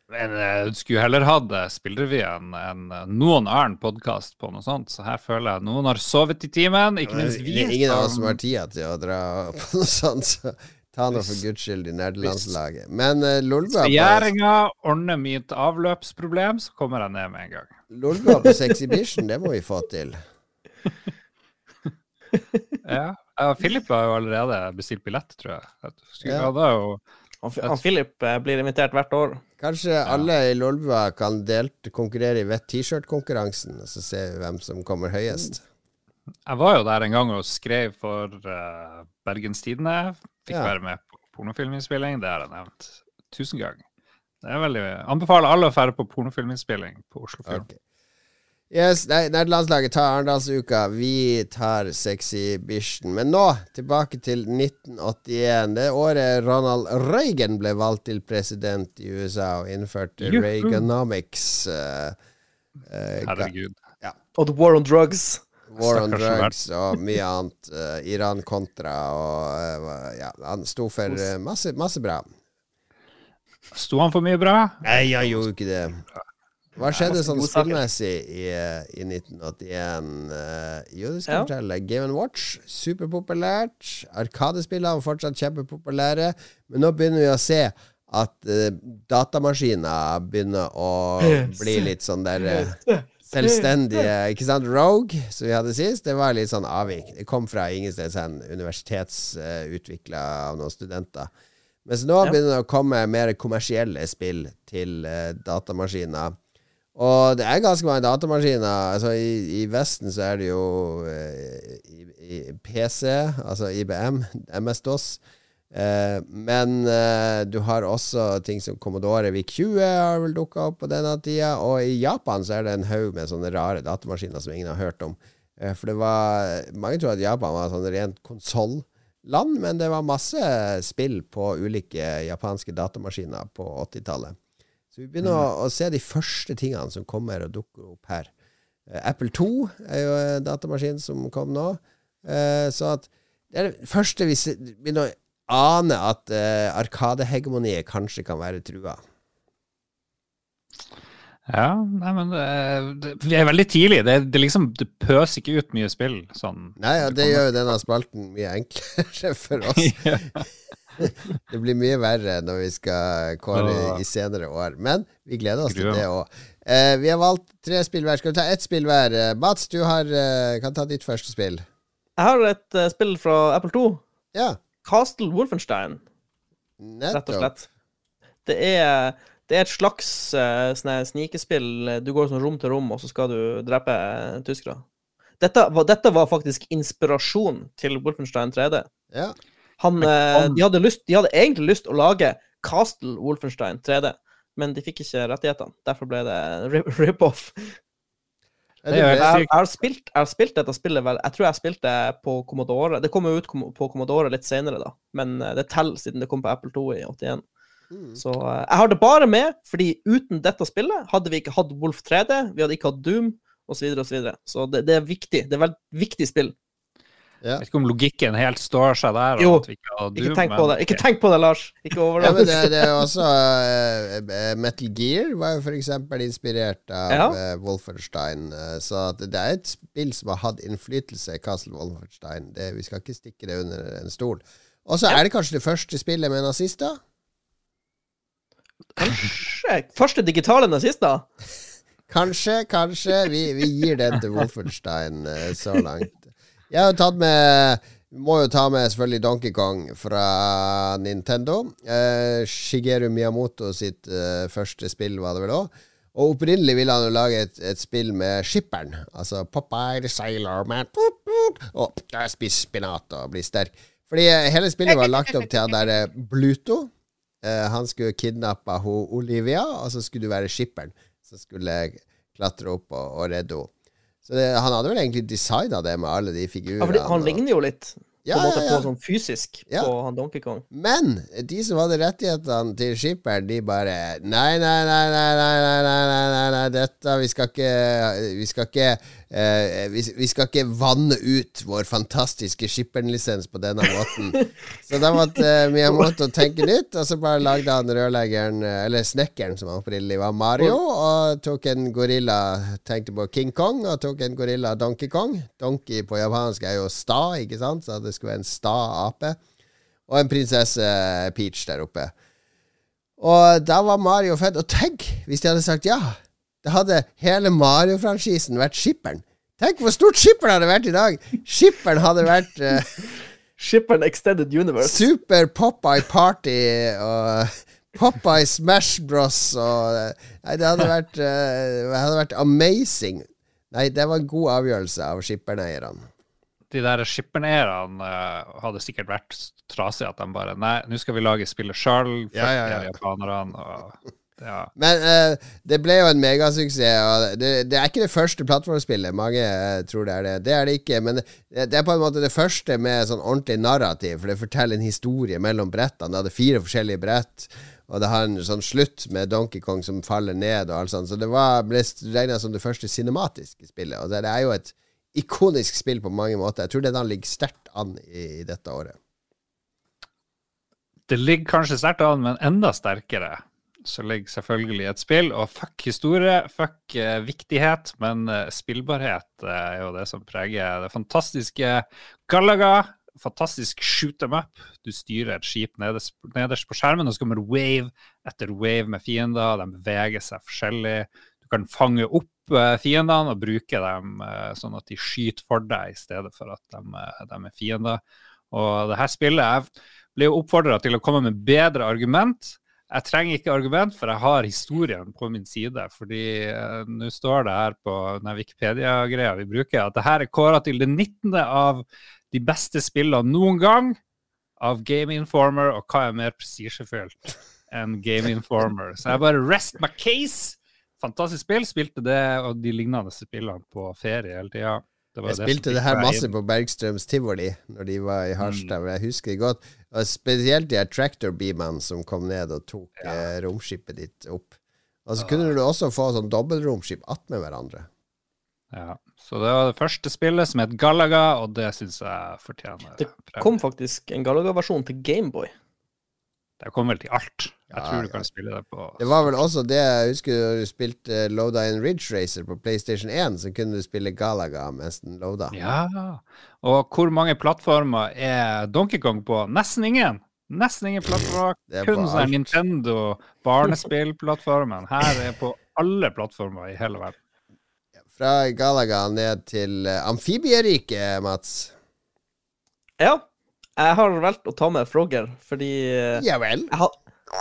Men eh, du skulle heller hatt eh, Spillrevyen enn eh, noen annen podkast på noe sånt. Så her føler jeg noen har sovet i timen, ikke minst vi. Ingen av oss som har tida til å dra på noe sånt, så ta nå for guds skyld i nerdelandslaget. Men uh, Lolbua Regjeringa ordner mitt avløpsproblem, så kommer jeg ned med en gang. Lolbua på Sexhibition, det må vi få til. Ja. ja Philip har jo allerede bestilt billett, tror jeg. jeg. Ja. ja. jo Han, han Philip eh, blir invitert hvert år. Kanskje alle i Lolbua kan delt konkurrere i Vett T-skjørt-konkurransen, så ser vi hvem som kommer høyest. Jeg var jo der en gang og skrev for uh, Bergens Tidende. Fikk Ja. være med på pornofilminnspilling. Det har jeg nevnt tusen ganger. Det er veldig Anbefaler alle å dra på pornofilminnspilling på Oslo Film. Ok. Yes, nei, Nerdelandslaget tar Arendalsuka. Vi tar sexy bishen. Men nå, tilbake til 1981. Det året Ronald Reagan ble valgt til president i USA og innførte Juhu. Reaganomics. Uh, uh, Herregud. Herregud. Og The War on Drugs. War on drugs og mye annet. Uh, Iran-kontra og eh, Ja, han sto for masse, masse bra. Sto han for mye bra? Nei, jeg gjorde ikke det. Hva skjedde sånn spillmessig i, i 1981? Eh, jo, det skal jeg Ja. fortelle. Game Watch, superpopulært. Arkadespillene fortsatt kjempepopulære. Men nå begynner vi å se at uh, datamaskiner begynner å bli litt sånn der uh, selvstendige. Ikke sant? Rogue, som vi hadde sist, det var litt sånn avvik. Det kom fra ingensteds hen. Universitetsutvikla av noen studenter. Mens nå Ja. begynner det å komme mer kommersielle spill til datamaskiner. Og det er ganske mange datamaskiner. Altså I, i Vesten så er det jo eh, i, i PC, altså IBM, MS-DOS. Eh, men eh, du har også ting som Commodore VIC-20 har vel dukka opp på denne tida. Og i Japan så er det en haug med sånne rare datamaskiner som ingen har hørt om. Eh, for det var Mange tror at Japan var sånn rent konsolland, men det var masse spill på ulike japanske datamaskiner på 80-tallet. Så vi begynner å, å se de første tingene som kommer og dukker opp her. Eh, Apple 2 er jo en datamaskin som kom nå. Eh, så at det er det første vi begynner å ane at uh, Arkadehegemoniet kanskje kan være trua. Ja, nei, men det, det, vi er veldig tidlig. Det, det liksom Det pøser ikke ut mye spill sånn. Nei, ja, det gjør jo denne spalten mye enklere for oss. Det blir mye verre når vi skal kåre i senere år. Men vi gleder oss til det òg. Eh, vi har valgt tre spill hver. Skal vi ta ett spill hver? Eh, Mats, du har, eh, kan ta ditt første spill. Jeg har et uh, spill fra Apple 2. Ja, Castle Wolfenstein, rett og slett. Det er, det er et slags uh, snikespill. Du går sånn rom til rom, og så skal du drepe tyskere. Dette dette var faktisk inspirasjon til Wolfenstein 3D. Ja. Han, eh, de, hadde lyst, de hadde egentlig lyst å lage Castle Wolfenstein 3D, men de fikk ikke rettighetene. Derfor ble det rip- rip-off. Det Jeg, har- jeg, har spilt- jeg har spilt dette spillet vel Jeg tror jeg spilte på Commodore. Det kom jo ut på Commodore litt senere, da, men eh, det teller siden det kom på Apple 2 i 81. Mm. Så eh, jeg har det bare med fordi uten dette spillet hadde vi ikke hatt Wolf 3D, vi hadde ikke hatt Doom, osv., osv. Så, videre. så det, det er viktig. Det er et veldig viktig spill. Ja. Jeg vet ikke om logikken helt står seg der. Jo, at vi ikke, har Ikke Doom, tenk på men det. Ikke tenk på det, Lars. Ikke Ja, det, det er også eh, Metal Gear var jo eksempel inspirert av Ja. uh, Wolfenstein. Uh, så at det er et spill som har hatt innflytelse, Castle Wolfenstein. Det, vi skal ikke stikke det under en stol. Og så er det kanskje det første spillet med nazister? Kanskje. Første digitale nazister? Kanskje, kanskje. Vi, vi gir den til Wolfenstein så langt. Jeg har tatt med må jo ta med selvfølgelig Donkey Kong fra Nintendo. Eh, Shigeru Miyamoto sitt eh, første spill var det vel òg. Og opprinnelig ville han jo lage et, et spill med skipperen. Altså Popeye the Sailor Man Og spis spinat og bli sterk. Fordi eh, hele spillet var lagt opp til han derre Bluto. Eh, han skulle kidnappe hun Olivia, og så skulle du være skipperen som skulle klatre opp og, og redde henne. Så det, han hadde vel egentlig designa det med alle de figurene. Ja, fordi han ligner jo litt på, en måte, ja, ja. på sånn fysisk Ja. på han Donkey Kong. Men de som hadde rettighetene til skipperen, de bare Nei, nei, nei, nei, nei, nei, nei, nei, nei, nei dette Vi skal ikke Vi skal ikke uh, vi, vi skal ikke vanne ut vår fantastiske skipperen-lisens på denne måten. Så da måtte eh, Miyamoto tenke nytt, og så bare lagde han rørleggeren, eh, eller snekkeren, som han opprinnelig var, Mario, og tok en gorilla Tenkte på King Kong, og tok en gorilla Donkey Kong. Donkey på japansk er jo sta, ikke sant? Så det skulle være en sta ape og en prinsesse Peach der oppe. Og da var Mario født. Og tenk hvis de hadde sagt ja! Da hadde hele Mario-franchisen vært skipperen. Tenk hvor stort skipperen hadde vært i dag! Skipperen hadde vært uh, Skipperen Extended Universe. Super Popeye Party og Popeye Smash Bros. Og, eh, nei, det hadde vært, uh, det hadde vært amazing. Nei, det var en god avgjørelse av skipperneierne. De der skipperneierne uh, hadde sikkert vært trasige at de bare Nei, nå skal vi lage spillet sjøl. Ja, ja, ja. Japanerne og ja. Men uh, det ble jo en megasuksess. Det, det er ikke det første plattformspillet. Mange uh, tror det er det. Det er det ikke. Men det, det er på en måte det første med sånn ordentlig narrativ, for det forteller en historie mellom brettene. Det hadde fire forskjellige brett. Og det har en sånn slutt med Donkey Kong som faller ned, og alt sånt. Så det var, ble regna som det første cinematiske spillet. Og det, det er jo et ikonisk spill på mange måter. Jeg tror det da ligger sterkt an i, i dette året. Det ligger kanskje sterkt an, men enda sterkere så ligger selvfølgelig et spill. Og fuck historie, fuck eh, viktighet, men eh, spillbarhet eh, er jo det som preger det fantastiske Galaga. Fantastisk shoot them up. Du styrer et skip nederst, nederst på skjermen, og så kommer wave etter wave med fiender. De beveger seg forskjellig. Kan fange opp eh, fiendene og bruke dem eh, sånn at de skyter for deg, i stedet for at de, eh, de er fiender. Og det her spillet Jeg blir oppfordra til å komme med bedre argument. jeg trenger ikke argument, for jeg har historien på min side. Fordi nå står det her på den Wikipedia-greia vi bruker, at det her er kåra til det 19. av de beste spillene noen gang av Game Informer, og hva er mer prestisjefylt enn Game Informer? Så jeg bare rest my case! Fantastisk spill. Spilte det og de lignende spillene på ferie hele tida. Jeg spilte det her masse på Bergstrøms tivoli når de var i Harstad. Mm. Jeg husker det godt. Og spesielt de her tractor-beamene som kom ned og tok ja. eh, romskipet ditt opp. Og så ja. kunne du også få sånn dobbeltromskip attmed hverandre. Ja. Så det var det første spillet som het Galaga, og det syns jeg fortjener Det kom faktisk en Galaga-versjon til Gameboy. Det kom vel til alt. Jeg ja, tror du kan spille det på Det var vel også det jeg husker da du spilte Lowdine Ridge Racer på PlayStation 1, så kunne du spille Galaga mens den loada. Ja, og hvor mange plattformer er Donkey Kong på? Nesten ingen! Nesten ingen plattformer. Kun sånn Nintendo barnespillplattformen. Her er på alle plattformer i hele verden. Fra Galaga ned til uh, Amfibieriket, Mats. Ja. Jeg har valgt å ta med Frogger fordi uh, Ja vel? Jeg, ha,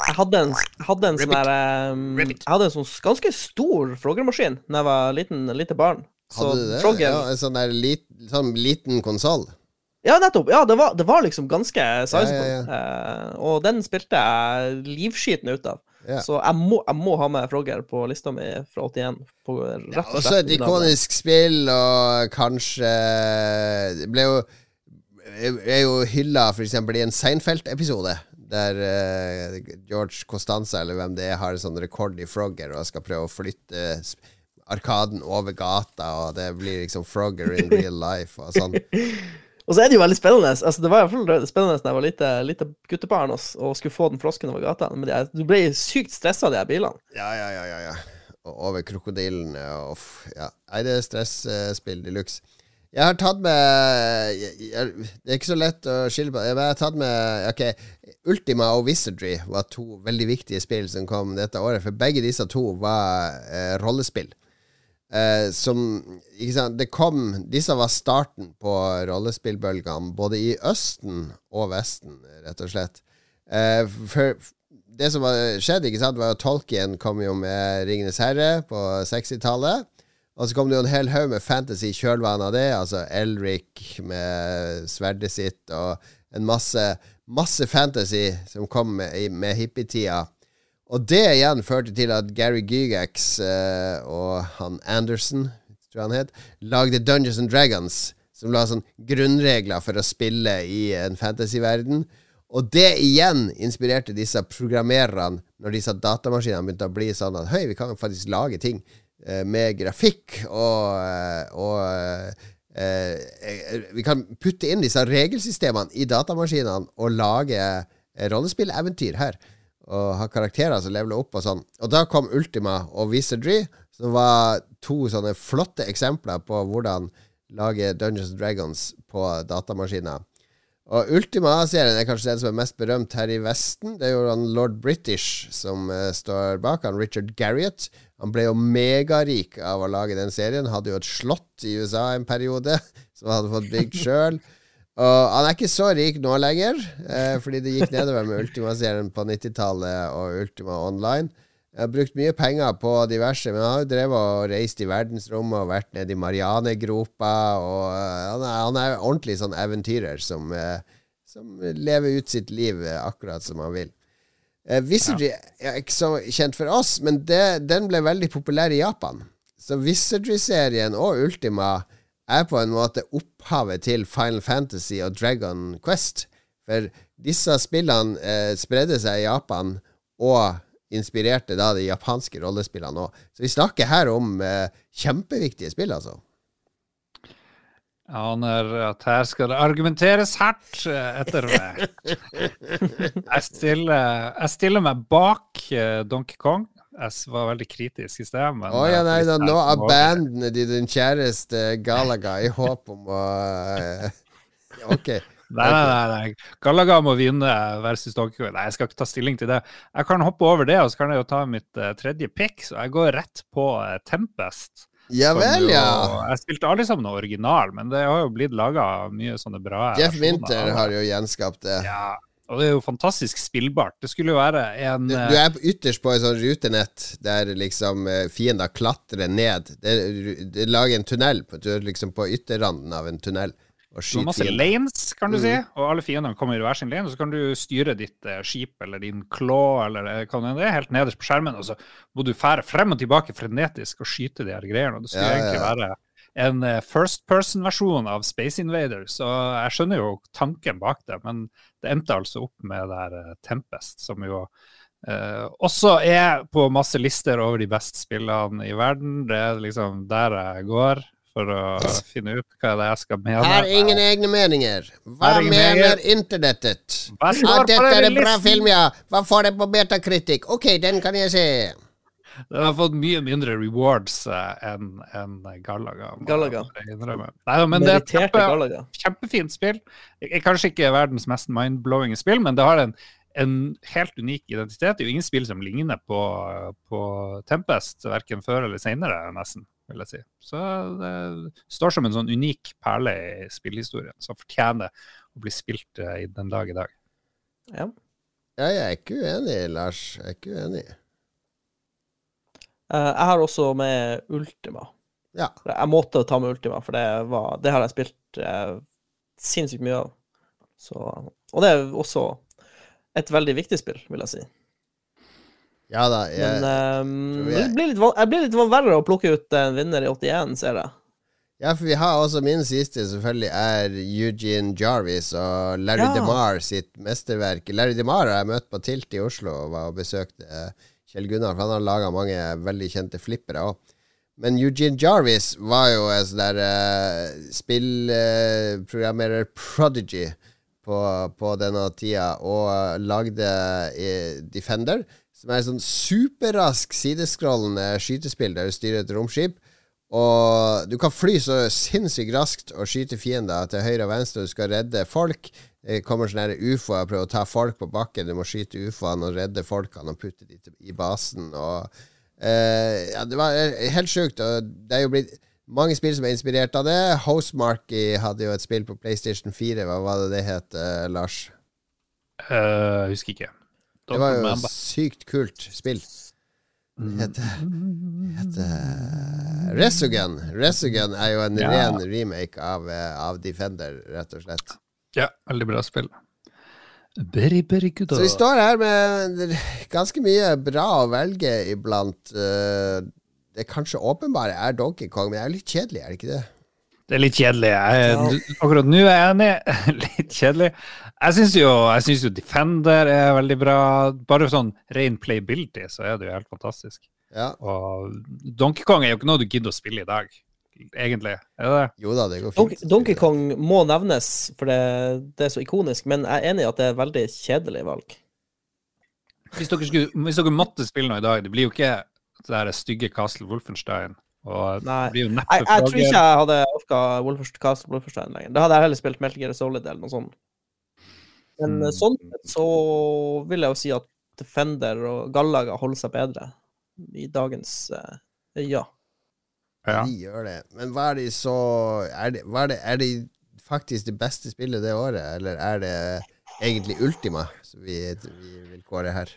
jeg, hadde en, hadde en sånn der um, Jeg hadde en sånn ganske stor Frogger-maskin da jeg var liten, lite barn. Så hadde du det? Frogger, ja, en sånn, der lit, sånn liten konsoll? Ja, nettopp. Ja, det var, det var liksom ganske sizable. Ja, ja, uh, og den spilte jeg livskiten ut av. Så jeg må, jeg må, ha med Frogger på lista mi fra 81. På, og også et ikonisk spill, og kanskje Det ble jo er jo hylla f.eks. i en Seinfeld-episode, der uh, George Costanza, eller hvem det er, har en sånn rekord i Frogger og skal prøve å flytte arkaden over gata, og det blir liksom Frogger in real life og sånn. Og så er det jo veldig spennende. Altså, det var i hvert fall spennende da jeg var lite, lite guttebarn og, og, skulle få den frosken over gata. Men det, du ble sykt stressa av de her bilene. Ja, ja, ja. ja, ja. Og over krokodillene og ja. Nei, det er stresspill de luxe. Jeg har tatt med jeg, jeg, Det er ikke så lett å skille på. Jeg har tatt med Ok, Ultima og Wizardry var to veldig viktige spill som kom dette året. For begge disse to var eh, rollespill. Eh, som ikke sant, Det kom Disse var starten på rollespillbølgene, både i Østen og Vesten, rett og slett. Eh, for det som skjedde, ikke sant, var at Tolkien kom jo med 'Ringenes herre' på 60-tallet. Og så kom det jo en hel haug med fantasy i kjølvannet av det. Altså Elric med sverdet sitt, og en masse, masse fantasy som kom med, med hippietida. Og det igjen førte til at Gary Gygax uh, og han Anderson, tror han het, lagde Dungeons and Dragons, som la sånn grunnregler for å spille i en fantasyverden. Og det igjen inspirerte disse programmererne når disse datamaskinene begynte å bli sånn at høy, vi kan faktisk lage ting med grafikk og, uh, eh, vi kan putte inn disse regelsystemene i datamaskinene og lage rollespilleventyr her og ha karakterer som leveler opp og sånn. Og da kom Ultima og Wizardry, som var to sånne flotte eksempler på hvordan lage Dungeons Dragons på datamaskiner. Og Ultima-serien er kanskje den som er mest berømt her i Vesten. Det er jo han lord British som uh, står bak, han Richard Garriott. Han ble jo megarik av å lage den serien. Hadde jo et slott i USA en periode, som han hadde fått bygd sjøl. Og han er ikke så rik nå lenger, uh, fordi det gikk nedover med Ultima-serien på 90-tallet og Ultima Online. Jeg har brukt mye penger på diverse, men han har jo drevet og reist i verdensrommet og vært nede i Marianegropa. Og uh, han, er, han, er, ordentlig sånn eventyrer som, uh, som, lever ut sitt liv uh, akkurat som han vil. Wizardry er ikke så kjent for oss, men det, den ble veldig populær i Japan. Så Wizardry-serien og Ultima er på en måte opphavet til Final Fantasy og Dragon Quest. For disse spillene eh, spredde seg i Japan og inspirerte da de japanske rollespillene òg. Så vi snakker her om eh, kjempeviktige spill, altså. Jeg aner at her skal det argumenteres hardt eh, etter meg. Jeg stiller, jeg stiller meg bak uh, Donkey Kong. Jeg var veldig kritisk i sted. Men oh, ja, nei, da, nå abandoner de din kjæreste Galaga i håp om å Ok. Nei, nei, nei, Galaga må vinne versus Donkey Nei, jeg skal ikke ta stilling til det. Jeg kan hoppe over det, og så kan jeg jo ta mitt uh, tredje pick. Så jeg går rett på uh, Tempest. Ja vel, ja. Jeg spilte aldri som noe original, men det har jo blitt laga mye sånne bra Jeff Winter har jo gjenskapt det. Ja, Og det er jo fantastisk spillbart. Det skulle jo være en Du, du er ytterst på et sånt rutenett der liksom eh, fiender klatrer ned. Det, det lager en tunnel. På, du er liksom på ytterranden av en tunnel. Du har masse lanes, kan du si, Mm. og alle fiendene kommer i hver sin lane. Og så kan du styre ditt eh, skip eller din claw eller eh, hva det er, helt nederst på skjermen. Og så må du fære frem og tilbake frenetisk og skyte de her greiene. Og det skulle Ja, egentlig være en eh, first person-versjon av Space Invaders. Og jeg skjønner jo tanken bak det, men det endte altså opp med det her Tempest, som jo eh, også er på masse lister over de beste spillene i verden. Det er liksom der jeg går for å finne ut hva det er jeg skal mene. Har ingen egne meninger. Hva ingen mener meninger. internettet? Hva står Ja, dette er en bra film, ja. Hva får det på metakritikk? Ok, den kan jeg se. Den har fått mye mindre rewards uh, enn en Galaga. Galaga. Nei, men det er et kjempe, kjempefint spill. Kanskje ikke verdens mest mind-blowing spill, men det har en, en helt unik identitet. Det er jo ingen spill som ligner på, på Tempest, verken før eller senere, nesten, vil jeg si. Så det står som en sånn unik perle i spillhistorien, som fortjener å bli spilt eh, i den dag i dag. Ja. Ja, jeg er ikke uenig, Lars. Jeg er ikke uenig. Eh, jeg har også med Ultima. Ja. Jeg måtte ta med Ultima, for det, var, det har jeg spilt eh, sinnssykt mye av. Så, og det er også et veldig viktig spill, vil jeg si. Ja da. Jeg, Men um, jeg- det blir litt, jeg blir litt verre å plukke ut en vinner i 81, ser jeg. ja, for vi har også min siste, selvfølgelig, er Eugene Jarvis og Larry Ja. DeMar sitt mesterverk. Larry DeMar har jeg møtt på Tilt i Oslo og var og besøkte Kjell Gunnar, for han har laga mange veldig kjente flippere òg. Men Eugene Jarvis var jo en sånn der uh, spillprogrammerer prodigy på, på denne tida, og eh, lagde eh, Defender, som er et sånn superrask sideskrollende skytespill der du styrer et romskip. Og du kan fly så sinnssykt raskt og skyte fiender til høyre og venstre. og Du skal redde folk. Det kommer sånne ufoer og prøver å ta folk på bakken. Du må skyte ufoene og redde folkene og putte dem i basen. Og, eh, ja, det var eh, helt sjukt. Og det er jo blitt mange spill som er inspirert av det. Housemarky hadde jo et spill på PlayStation 4. Hva var det det het, eh, Lars? Jeg husker ikke. Det var jo sykt kult spill. Det heter, heter Resogun. Resogun er jo en Ja. ren remake av, eh, av Defender, rett og slett. Ja, veldig bra spill. Very, very good. Så vi står her med ganske mye bra å velge iblant. Det Det kanskje åpenbare er Donkey Kong, men det er litt kjedelig, er det ikke det? Det er litt kjedelig. Jeg, akkurat nå er jeg enig. litt kjedelig. Jeg syns jo, jo Defender er veldig bra. Bare sånn ren playability, så er det jo helt fantastisk. Ja. Og Donkey Kong er jo ikke noe du gidder å spille i dag, egentlig. Er det det? Jo da, det går fint. Donkey Kong må nevnes, for det, det er så ikonisk, men jeg er enig i at det er et veldig kjedelig valg. Hvis dere, skulle, hvis dere måtte spille noe i dag, det blir jo ikke det der stygge Castle Wolfenstein. Og Nei. det blir jo neppe Jeg, jeg tror ikke jeg hadde orka Castle Wolfenstein lenger. Da hadde jeg heller spilt Metal Gear Solid eller noe sånt. Men Mm. sånn sett så vil jeg jo si at Defender og Gallaga holder seg bedre i dagens eh, ja. Ja. De gjør det. Men hva er de så Er de, hva er det, er de faktisk det beste spillet det året, eller er det egentlig Ultima som vi, vi vil kåre her?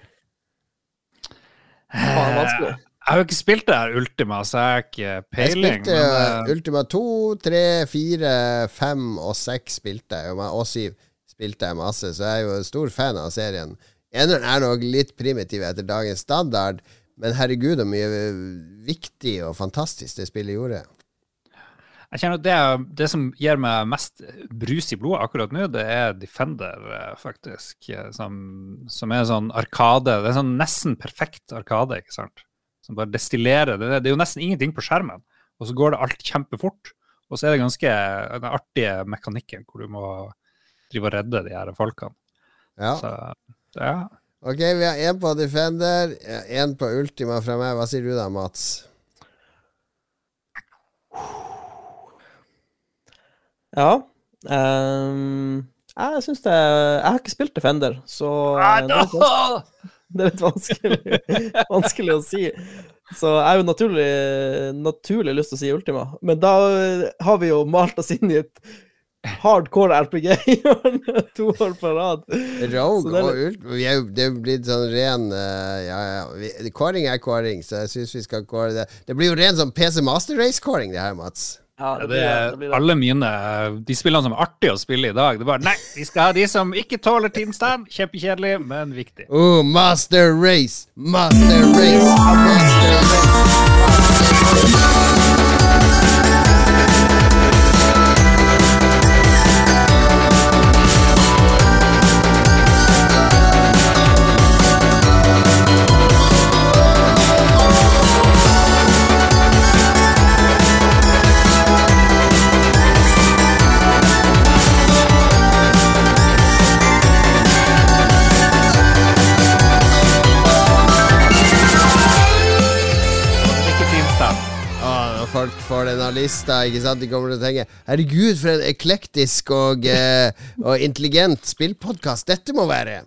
Jeg har jo ikke spilt det her Ultima, så jeg har ikke peiling. Jeg spilte men, eh, Ultima 2, 3, 4, 5 og 6 spilte jeg, og 7 spilte jeg masse, så jeg er jo en stor fan av serien. Eneren er nok litt primitiv etter dagens standard, men herregud hvor mye viktig og fantastisk det spillet gjorde. Jeg kjenner at det, det som gir meg mest brus i blodet akkurat nå, det er Defender, eh, faktisk. eh, Som, som er sånn arkade. Det er sånn nesten perfekt arkade, ikke sant? Som bare destillerer. Det, det er jo nesten ingenting på skjermen, og så går det alt kjempefort. Og så er det ganske den artige mekanikken hvor du må drive og redde de her folkene. Ja. Så ja. Ok, vi har én på Defender, én på Ultima fra meg. Hva sier du da, Mats? Ja. um, jeg syns det Jeg har ikke spilt Defender, så eh, det er litt det er litt vanskelig, vanskelig å si. Så jeg har jo naturlig, naturlig lyst til å si Ultima, men da har vi jo malt oss inn i et hardcore RPG to år på rad. Rogue det og Ult vi er Det er jo blitt sånn ren eh, Ja, ja. Kåring er kåring, så jeg syns vi skal kåre det. Det blir jo ren sånn PC Master Race-kåring, det her, Mats. Ja, det blir, er det blir alle mine De spillene som er artige å spille i dag. Det er bare Nei, vi skal ha de som ikke tåler Team Stand. Kjempekjedelig, men viktig. Oh, Master Race! Master Race! Master Race! Ikke lista, ikke sant, de kommer til å tenke Herregud, for en eklektisk og, eh, og intelligent spillpodkast dette må være.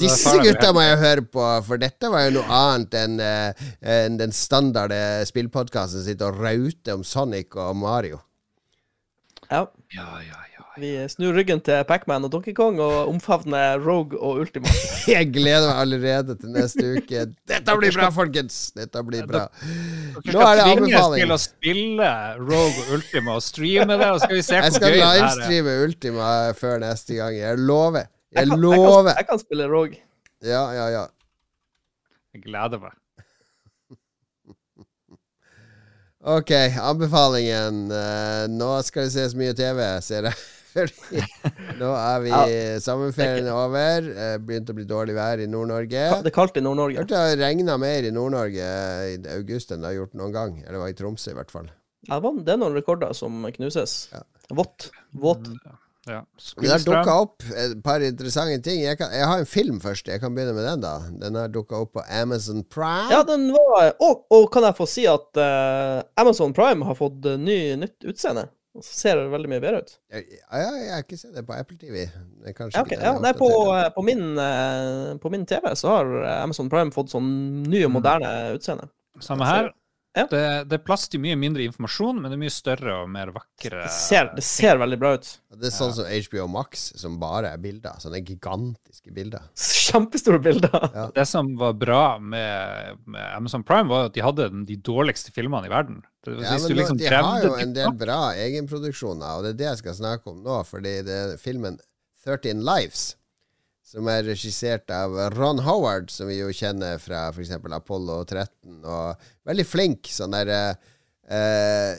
Disse gutta må jeg høre på, for dette var jo noe annet enn eh, enn den standarde spillpodkasten sitt og raute om Sonic og Mario. Ja, Ja, ja, ja. Vi snur ryggen til Pacman og Donkey Kong og omfavner Rogue og Ultima. Jeg gleder meg allerede til neste uke. Dette blir bra, folkens! Dette blir bra. Nå er skal det tvinges anbefaling. til å spille Rogue og Ultima og streame det, og skal vi se hvor gøy det er. Jeg skal livestreame Ultima før neste gang. Jeg lover. Jeg Jeg kan, jeg kan, lover. jeg kan spille Rogue. Ja, ja, ja. Jeg gleder meg. Ok, anbefalingen. Eh, nå skal det ses mye TV, ser jeg. Fordi nå er vi sommerferien over. Begynte å bli dårlig vær i Nord-Norge. Det er kaldt i Nord-Norge. Hørte det har regna mer i Nord-Norge i august enn det har gjort noen gang. Eller var i Tromsø, i hvert fall. Ja, det er noen rekorder som knuses. Ja. Vått. Våt. Ja. Det har dukka opp et par interessante ting. Jeg, kan, jeg har en film først. Jeg kan begynne med den, da. Den har dukka opp på Amazon Prime. Ja, den var Og, og kan jeg få si at uh, Amazon Prime har fått eh, ny, nytt utseende? Og så ser det veldig mye bedre ut. Ja, ja, jeg har ikke sett det på Apple TV. Det er kanskje Ja, okay. ja, nei, på, eh, på, min, eh, på min TV så har eh, Amazon Prime fått sånn ny og moderne utseende. Samme her. Ja. Det, det er plass til mye mindre informasjon, men det er mye større og mer vakre Det ser, det ser veldig bra ut. Det er sånn som HBO Max, som bare er bilder. Sånne gigantiske bilder. Kjempestore bilder. Ja. Det som var bra med, med Amazon Prime, var at de hadde de dårligste filmene i verden. Det, Ja, hvis men du liksom de har jo en del bra egenproduksjoner, og det er det jeg skal snakke om nå, fordi det er filmen 13 Lives, som er regissert av Ron Howard, som vi jo kjenner fra f.eks. Apollo 13, og veldig flink sånn der eh,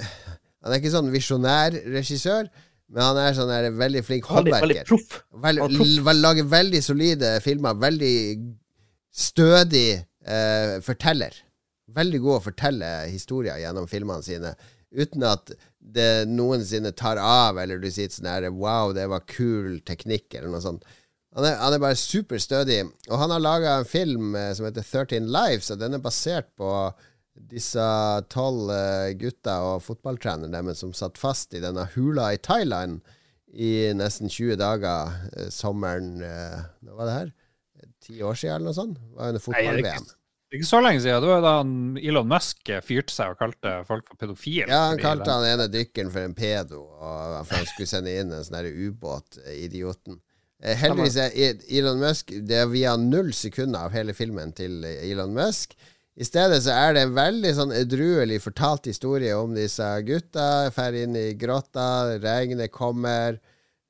Han er ikke sånn visjonær regissør, men han er sånn der veldig flink Veldig, veldig håndverker. proff. Vel, lager veldig solide filmer. Veldig stødig eh, forteller. Veldig god å fortelle historier gjennom filmene sine. Uten at det noensinne tar av, eller du sier sånn her Wow, det var kul teknikk, eller noe sånt. Han er, han er bare superstødig. Og han har laga en film eh, som heter 13 Lives, og den er basert på disse tolv eh, gutta og fotballtreneren deres som satt fast i denne hula i Thailand i nesten 20 dager eh, sommeren Hva var det her? Ti år siden, eller noe sånt? Det var under er fotball-VM. det er ikke så lenge siden. Det var da Elon Musk fyrte seg og kalte folk for pedofile. Ja, han kalte han ene dykkeren for en pedo, og for han skulle sende inn en sånn der Eh, heldigvis er E- Elon Musk Det er via null sekunder av hele filmen til eh, Elon Musk. I stedet så er det en veldig sånn edruelig fortalt historie om disse gutta. Drar inn i grotta, regnet kommer.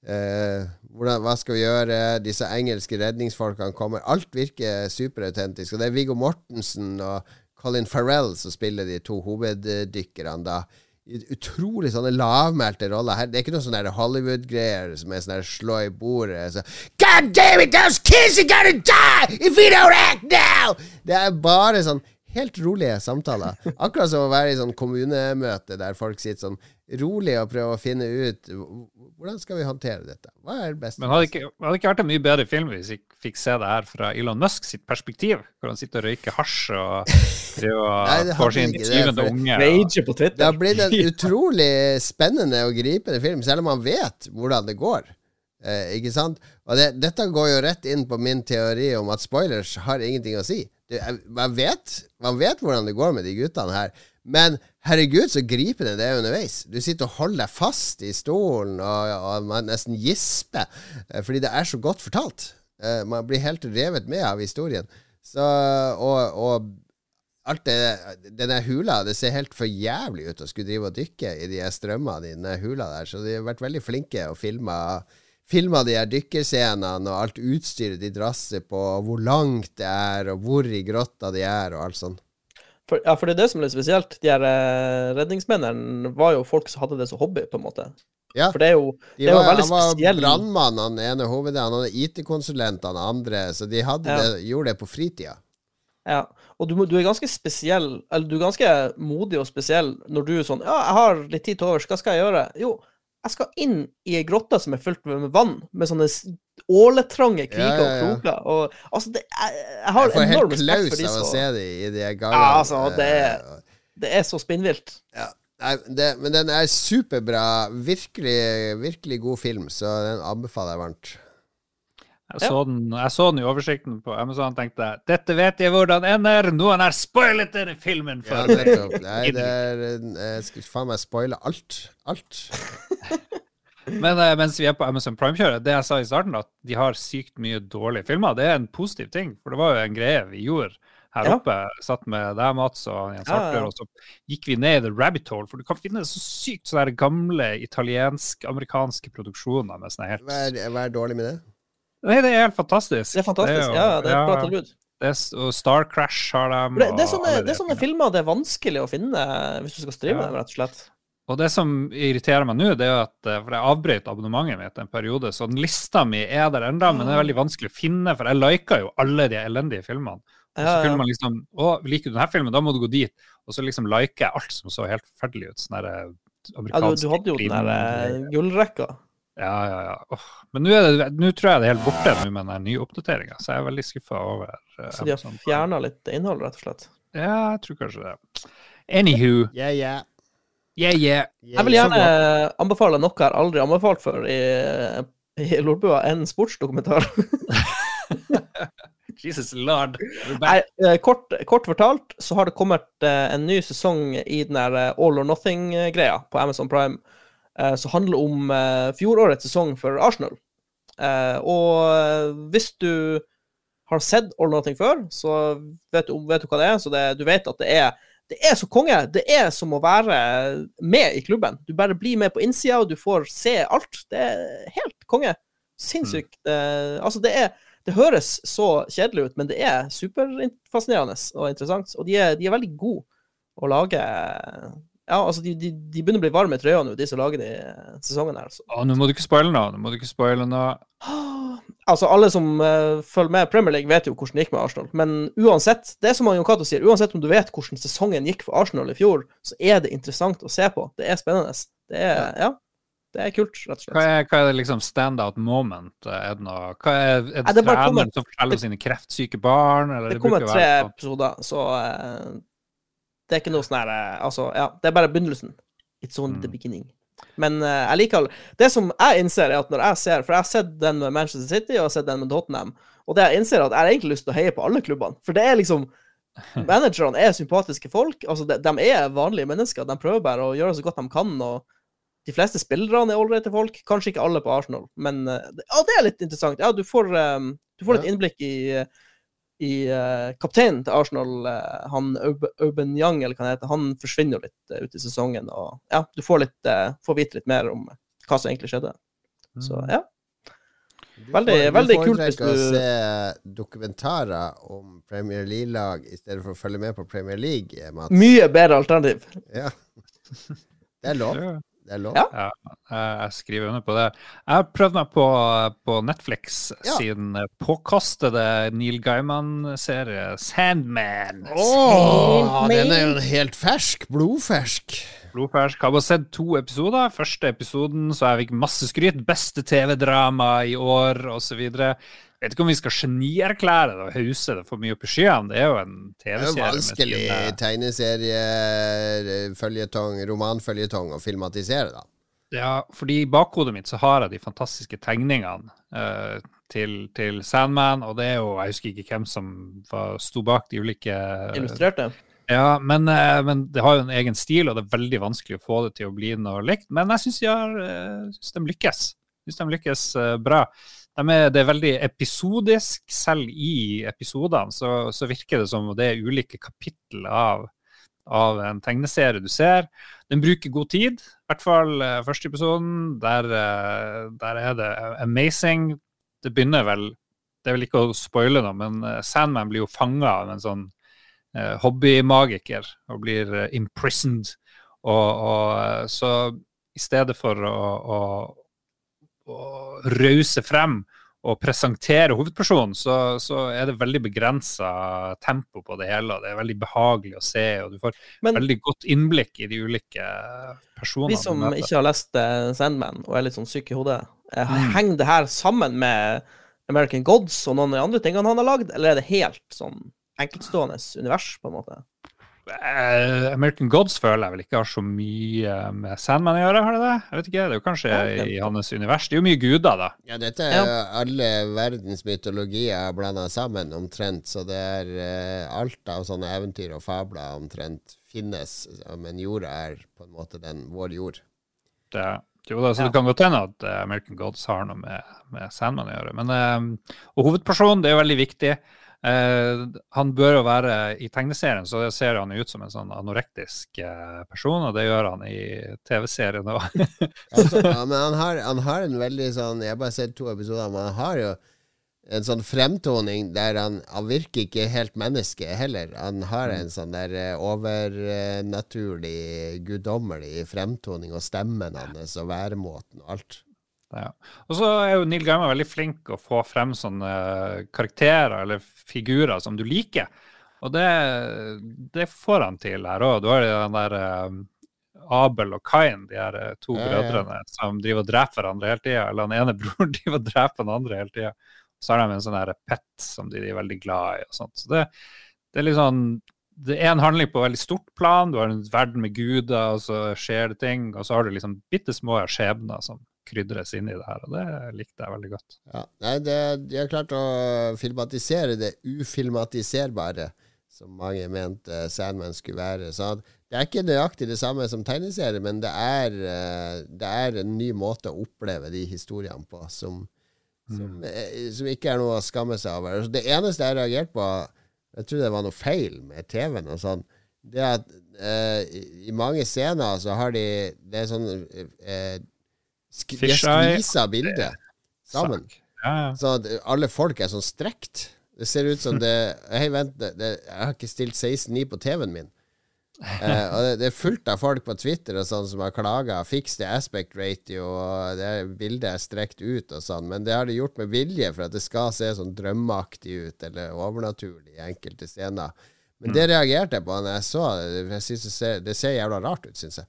Eh, hvordan, hva skal vi gjøre? Disse engelske redningsfolkene kommer. Alt virker superautentisk. Og det er Viggo Mortensen og Colin Farrell som spiller de to hoveddykkerne da. Utrolig sånne lavmælte roller. Her, det er ikke noe sånn Hollywood-greier som er sånn slå i bordet. Så, God damn it, those kids are gonna die if we don't act now! Det er bare sånn helt rolige samtaler. Akkurat som å være i sånn kommunemøte der folk sitter sånn rolig og prøve å finne ut hvordan skal vi håndtere dette. Hva er det beste? Men hadde ikke, hadde ikke vært en mye bedre film hvis vi fikk se det her fra Elon Musk sitt perspektiv? Hvor han sitter og røyker hasj og driver og får sin syvende unge. og- på Det har blitt en utrolig spennende og gripende film, selv om man vet hvordan det går. Eh, ikke sant? Og det, dette går jo rett inn på min teori om at spoilers har ingenting å si. Du, man, vet, man vet hvordan det går med de guttene her. Men herregud, så gripende det er underveis. Du sitter og holder deg fast i stolen, og, og nesten gisper. eh, Fordi det er så godt fortalt. Eh, Man blir helt revet med av historien. Så, og, og alt det Denne hula, det ser helt for jævlig ut å skulle drive og dykke i de strømmene i denne hula der. Så de har vært veldig flinke og filma Filma de her dykkerscenene og alt utstyret de drasser på, og hvor langt det er, og hvor i grotta de er, og alt sånt. For, ja, for det er det som er litt spesielt. De her eh, redningsmennene var jo folk som hadde det som hobby, på en måte. Ja, For det er jo de det er jo var, veldig han var brannmann, han ene hovedet, han hadde IT-konsulent, han andre, så de Ja. det, gjorde det på fritida. Ja, og du, du er ganske spesiell, eller du er ganske modig og spesiell når du er sånn Ja, jeg har litt tid til overs, hva skal jeg gjøre? Jo, jeg skal inn i ei grotte som er fylt med vann, med sånne åletrange kriger Ja, ja, ja. og kroker. Og altså, det, jeg, jeg har Jeg får enorm helt respekt for klaus av å se de i de gangene. Ja, altså, det er- Eh, Det er så spinnvilt. Ja, nei, det, men den er superbra. Virkelig, virkelig god film, så den anbefaler jeg varmt. Jeg så, den, jeg så den i oversikten på Amazon og tenkte dette vet jeg hvordan ender. Noen har spoilet denne filmen for ja. Nei, det er Jeg skal faen meg spoile alt. Alt. Men eh, mens vi er på Amazon Prime-kjøret, det jeg sa i starten, at de har sykt mye dårlige filmer, det er en positiv ting. For det var jo en greie vi gjorde her Ja. oppe. Satt med deg, Mats, og Jens Ja, ja. Og så gikk vi ned i the rabbit hole. For du kan finne så sykt sånne gamle italiensk-amerikanske produksjoner med sånne helt Hva er, hva er dårlig med det? Nei, det er helt fantastisk. Det er fantastisk. jo- ja, det er et bra tilbud. det er Star Crash har dem. Det, det, er sånne, det er sånne filmer det er vanskelig å finne hvis du skal streame Ja. dem, rett og slett. Og det som irriterer meg nå, det er jo at eh, For jeg avbrøt abonnementet mitt en periode, så den lista mi er der ennå, men det er veldig vanskelig å finne, for jeg liker jo alle de elendige filmene. Og så Ja, ja. kunne man liksom Å, liker du denne filmen, da må du gå dit. Og så liksom liker jeg alt som så helt forferdelig ut. Sånn der Ja, du, amerikansk du hadde jo den der eh, gullrekka. Ja, ja, ja. Oh. Men nå, er tror jeg det er helt borte nå med den nye oppdateringa, så jeg er veldig skuffa over uh, Så de har fjerna litt innhold, rett og slett. Ja, jeg tror kanskje det. Anywho. Yeah, yeah. Yeah, yeah. yeah Jeg vil gjerne anbefale noe jeg har aldri anbefalt før i, i Lolbua, en sportsdokumentar. Jesus lord. Nei, eh, kort, kort fortalt så har det kommet eh, en ny sesong i den der eh, All or Nothing-greia på Amazon Prime, som handler om fjorårets sesong for Arsenal. Og hvis du har sett All or Nothing før, så vet du, vet du hva det er. Så det, du vet at det er det er så konge. Det er som å være med i klubben. Du bare blir med på innsida, og du får se alt. Det er helt konge. Sinnssykt. eh, altså, det er Det høres så kjedelig ut, men det er superfascinerende og interessant. Og de er, de er veldig gode å lage Ja, altså, de, de, de begynner å bli varme i trøya nå, de som lager de sesongene her. Altså. Å, nå må du ikke spoile noe. Nå må du ikke spoile noe. Altså, alle som uh, følger med Premier League, vet jo hvordan det gikk med Arsenal. Men uansett, det er som Jon Cato sier, uansett om du vet hvordan sesongen gikk for Arsenal i fjor, så er det interessant å se på. Det er spennende. Det er, ja, det er kult, rett og Hva slett. er, hva er det liksom standout moment? Er det noe Hva er, er det det er treneren som forteller om sine kreftsyke barn? Eller Det kommer bruker å tre episoder, så eh, det er ikke noe sånn her eh, Altså, ja, det er bare begynnelsen. It's only the Mm. beginning. Men uh, jeg liker Det som jeg innser, er at når jeg ser For jeg har sett den med Manchester City, og jeg har sett den med Tottenham, og det jeg innser, er at jeg har egentlig lyst til å heie på alle klubbene. For det er liksom Managerne er sympatiske folk. Altså, de, de er vanlige mennesker. De prøver bare å gjøre så godt de kan. og de fleste spillerne er ålreite folk. Kanskje ikke alle på Arsenal, men uh, det, ja, det er litt interessant. Ja, du får, um, du får litt innblikk i, i uh, kapteinen til Arsenal, uh, han Aub- Aubameyang, eller hva han heter. Han forsvinner jo litt uh, ute i sesongen. Og ja, du får, litt, uh, får vite litt mer om hva som egentlig skjedde. Så Mm. ja. Veldig- får- veldig kult hvis foretrekker å du- se dokumentarer om Premier League-lag i stedet for å følge med på Premier League, Mats. Mye bedre alternativ. Ja. Det er lov. Ja. Det er lov. Ja. Ja, jeg skriver under på det. Jeg har prøvd meg på, på Netflix Ja. sin påkastede Neil Gaiman-serie Sandman. Åh, den er jo helt fersk. Blodfersk. Blodfersk. Har bare sett to episoder. Første episoden så jeg fikk masse skryt. Beste TV-drama i år, osv. Vet ikke om vi skal genierklære det og hause det for mye opp i skyene. Det er jo en er TV-serie. vanskelig tegneserie, føljetong, romanføljetong å filmatisere, da. Ja, fordi i bakhodet mitt så har jeg de fantastiske tegningene. uh, til, til Sandman, og det er jo Jeg husker ikke hvem som var, sto bak de ulike Illustrerte. Ja, men, eh, men det har jo en egen stil, og det er veldig vanskelig å få det til å bli noe likt. Men jeg syns eh, de lykkes. Synes de lykkes eh, bra. De er, det er veldig episodisk. Selv i episodene så, så virker det som det er ulike kapittel av, av en tegneserie du ser. Den bruker god tid, i hvert fall første episoden. Der, der, er det amazing. Det begynner vel Det er vel ikke å spoile noe, men Sandman blir jo fanga av en sånn hobbymagiker og blir imprisoned. Og, og, så i stedet for å, å, å rause frem og presentere hovedpersonen, så, så er det veldig begrensa tempo på det hele. og Det er veldig behagelig å se, og du får Men, veldig godt innblikk i de ulike personene. Vi som ikke har lest Sandman og er litt sånn syke i hodet, mm. henger det her sammen med American Gods og noen av de andre tingene han har lagd, eller er det helt sånn enkeltstående univers, på en måte? Uh, American Gods føler jeg vel ikke har så mye med Sandman å gjøre, har det det? Jeg vet ikke, Det er jo kanskje ja, i hans univers. Det er jo mye guder, da. Ja, dette er ja. alle verdens mytologier blanda sammen omtrent, så det er uh, alt av sånne eventyr og fabler omtrent finnes, men jorda er på en måte den vår jord. Det, jo da, så ja. det kan godt hende at uh, American Gods har noe med, med Sandman å gjøre. Men, og hovedpersonen, det er jo veldig viktig. Uh, han bør jo være I tegneserien så ser han ut som en sånn anorektisk uh, person, og det gjør han i TV-serien òg. altså, ja, men han har, han har, en veldig sånn Jeg har bare sett to episoder, men han har jo en sånn fremtoning der han, han virker ikke helt menneske heller. Han har en sånn der uh, overnaturlig, guddommelig fremtoning, og stemmen hans og væremåten og alt. Ja. Og så er jo Neil Gaiman veldig flink å få frem sånne karakterer eller figurer som du liker. Og det, det får han til her òg. Du har den der um, Abel og Kain, de her eh, to ja, brødrene, ja. som driver og dreper hverandre hele tida. Eller den ene broren driver og dreper den andre hele tida. Så har de en sånn pet som de, er veldig glad i. og sånt. Så det, det er liksom det er en handling på veldig stort plan. Du har en verden med guder, og så skjer det ting. Og så har du liksom bitte små skjebner som krydres inn i det her, og det likte jeg veldig godt. Ja, nei, det, De har klart å filmatisere det ufilmatiserbare, som mange mente Sandman skulle være. Så det er ikke nøyaktig det samme som tegneserie, men det er, eh, det er, en ny måte å oppleve de historiene på som, som, mm. som ikke er noe å skamme seg over. Det eneste jeg har reagert på, jeg tror det var noe feil med TV-en og sånn, det at eh, i mange scener så har de Det er sånn eh, Sk de skvisa bildet sammen. Ja, ja. Så alle folk er sånn strekt. Det ser ut som det Hei, vent, det, det, jeg har ikke stilt 16.9 på TV-en min. eh, og det, det, er fullt av folk på Twitter og sånn som har klaga. Fiks det aspect ratio, og det bildet er strekt ut og sånn. Men det har de gjort med vilje for at det skal se sånn drømmeaktig ut, eller overnaturlig i enkelte scener. Men mm. det reagerte jeg på når jeg så det. Jeg synes det, ser, det ser jævla rart ut, syns jeg.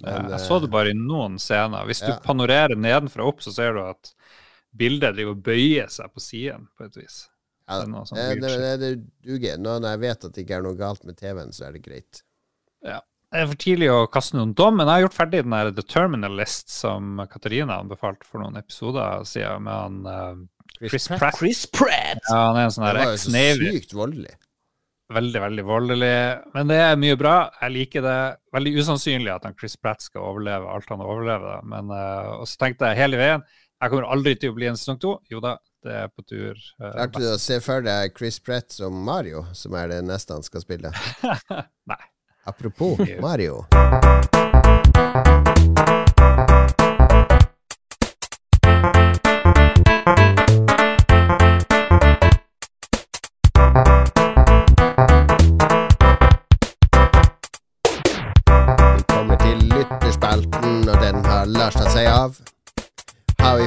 Men, jeg så det bare i noen scener. Hvis du panorerer nedenfra opp, så ser du at bildet driver og bøyer seg på siden, på et vis. Ja, det, sånn det, det, det, duger. Når jeg vet at det ikke er noe galt med TV-en, så er det greit. Ja. Det er for tidlig å kaste noen dom, men jeg har gjort ferdig den der The Terminal List som Katarina anbefalte for noen episoder siden, med han uh, Chris, Pratt. Chris Pratt. Ja, han er en sånn her ex-Navy. Sykt voldelig. Veldig, veldig voldelig. Men det er mye bra. Jeg liker det. Veldig usannsynlig at han Chris Pratt skal overleve alt han overlever. Men uh, og så tenkte jeg hele veien jeg kommer aldri til å bli en sesong to. Jo da, det er på tur. Uh, Klarte du å se for deg Chris Pratt som Mario, som er det neste han skal spille? Nei. Apropos Mario.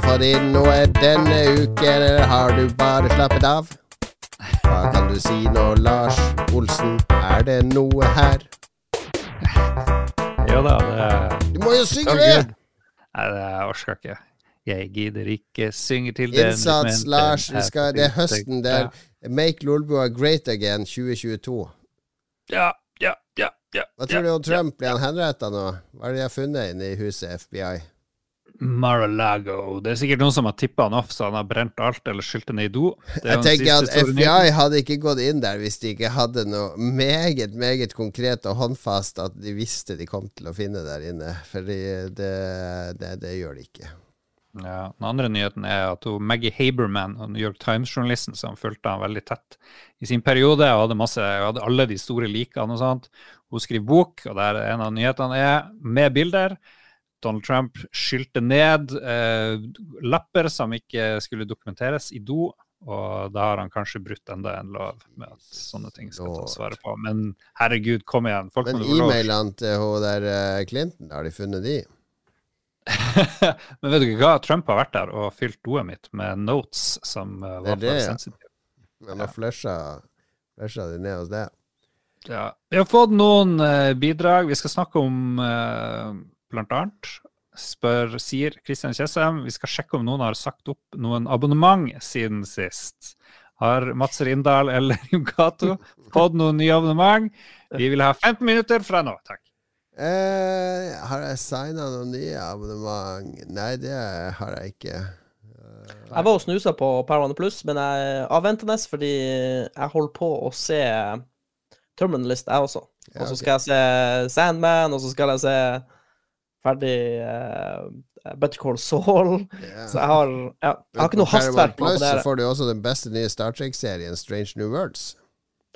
Fått inn noe denne uken, eller har du bare slappet av? Hva kan du si nå, Lars Olsen? Er det noe her? Jo da, det Du må jo synge det! Nei, det orker ikke. Jeg gidder ikke synge til den Innsats, Lars. Skal, det er høsten der. Make Lolbua great again 2022. Ja, ja, ja. ja Hva tror du om Trump? Blir han henretta nå? Hva har de funnet inne i huset FBI? Mar-a-Lago. Det er sikkert noen som har tippa han off, så han har brent alt eller skylt det ned i do. Jeg tenker at FBI hadde ikke gått inn der hvis de ikke hadde noe meget, meget konkret og håndfast at de visste de kom til å finne der inne. For det, det, det gjør de ikke. Ja, Den andre nyheten er at hun, Maggie Haberman, New York Times-journalisten som fulgte han veldig tett i sin periode, og hadde, masse, hadde alle de store likene og sånt, hun skriver bok, og der en av nyhetene er med bilder. Donald Trump skylte ned eh, lapper som ikke skulle dokumenteres, i do. Og da har han kanskje brutt enda en lov med at sånne ting skal tas vare på. Men herregud, kom igjen. Folk Men e-mailene til hun der eh, Clinton, har de funnet de? Men vet du ikke hva? Trump har vært der og fylt doet mitt med notes som eh, var det, for sensitive. Han har flusha, flusha de ned hos det. Ja. Vi har fått noen eh, bidrag. Vi skal snakke om uh, blant annet spør, sier Kristian Kjessem, vi skal sjekke om noen har sagt opp noen abonnement siden sist. Har Mats Rindal eller Jon fått noen nye abonnement? Vi vil ha 15 minutter fra nå, takk. Eh, har jeg signa noen nye abonnement? Nei, det har jeg ikke. Jeg var og snusa på Paramount Plus, men jeg avventer avventende fordi jeg holder på å se Terminalist, jeg også. Ja, Og så skal jeg se Sandman, og så skal jeg se ferdig uh, Better Call Saul. Yeah. Så jeg har, ja, jeg har ikke noe hastverk på Plus så får du også den beste nye Star Trek-serien, Strange New Worlds.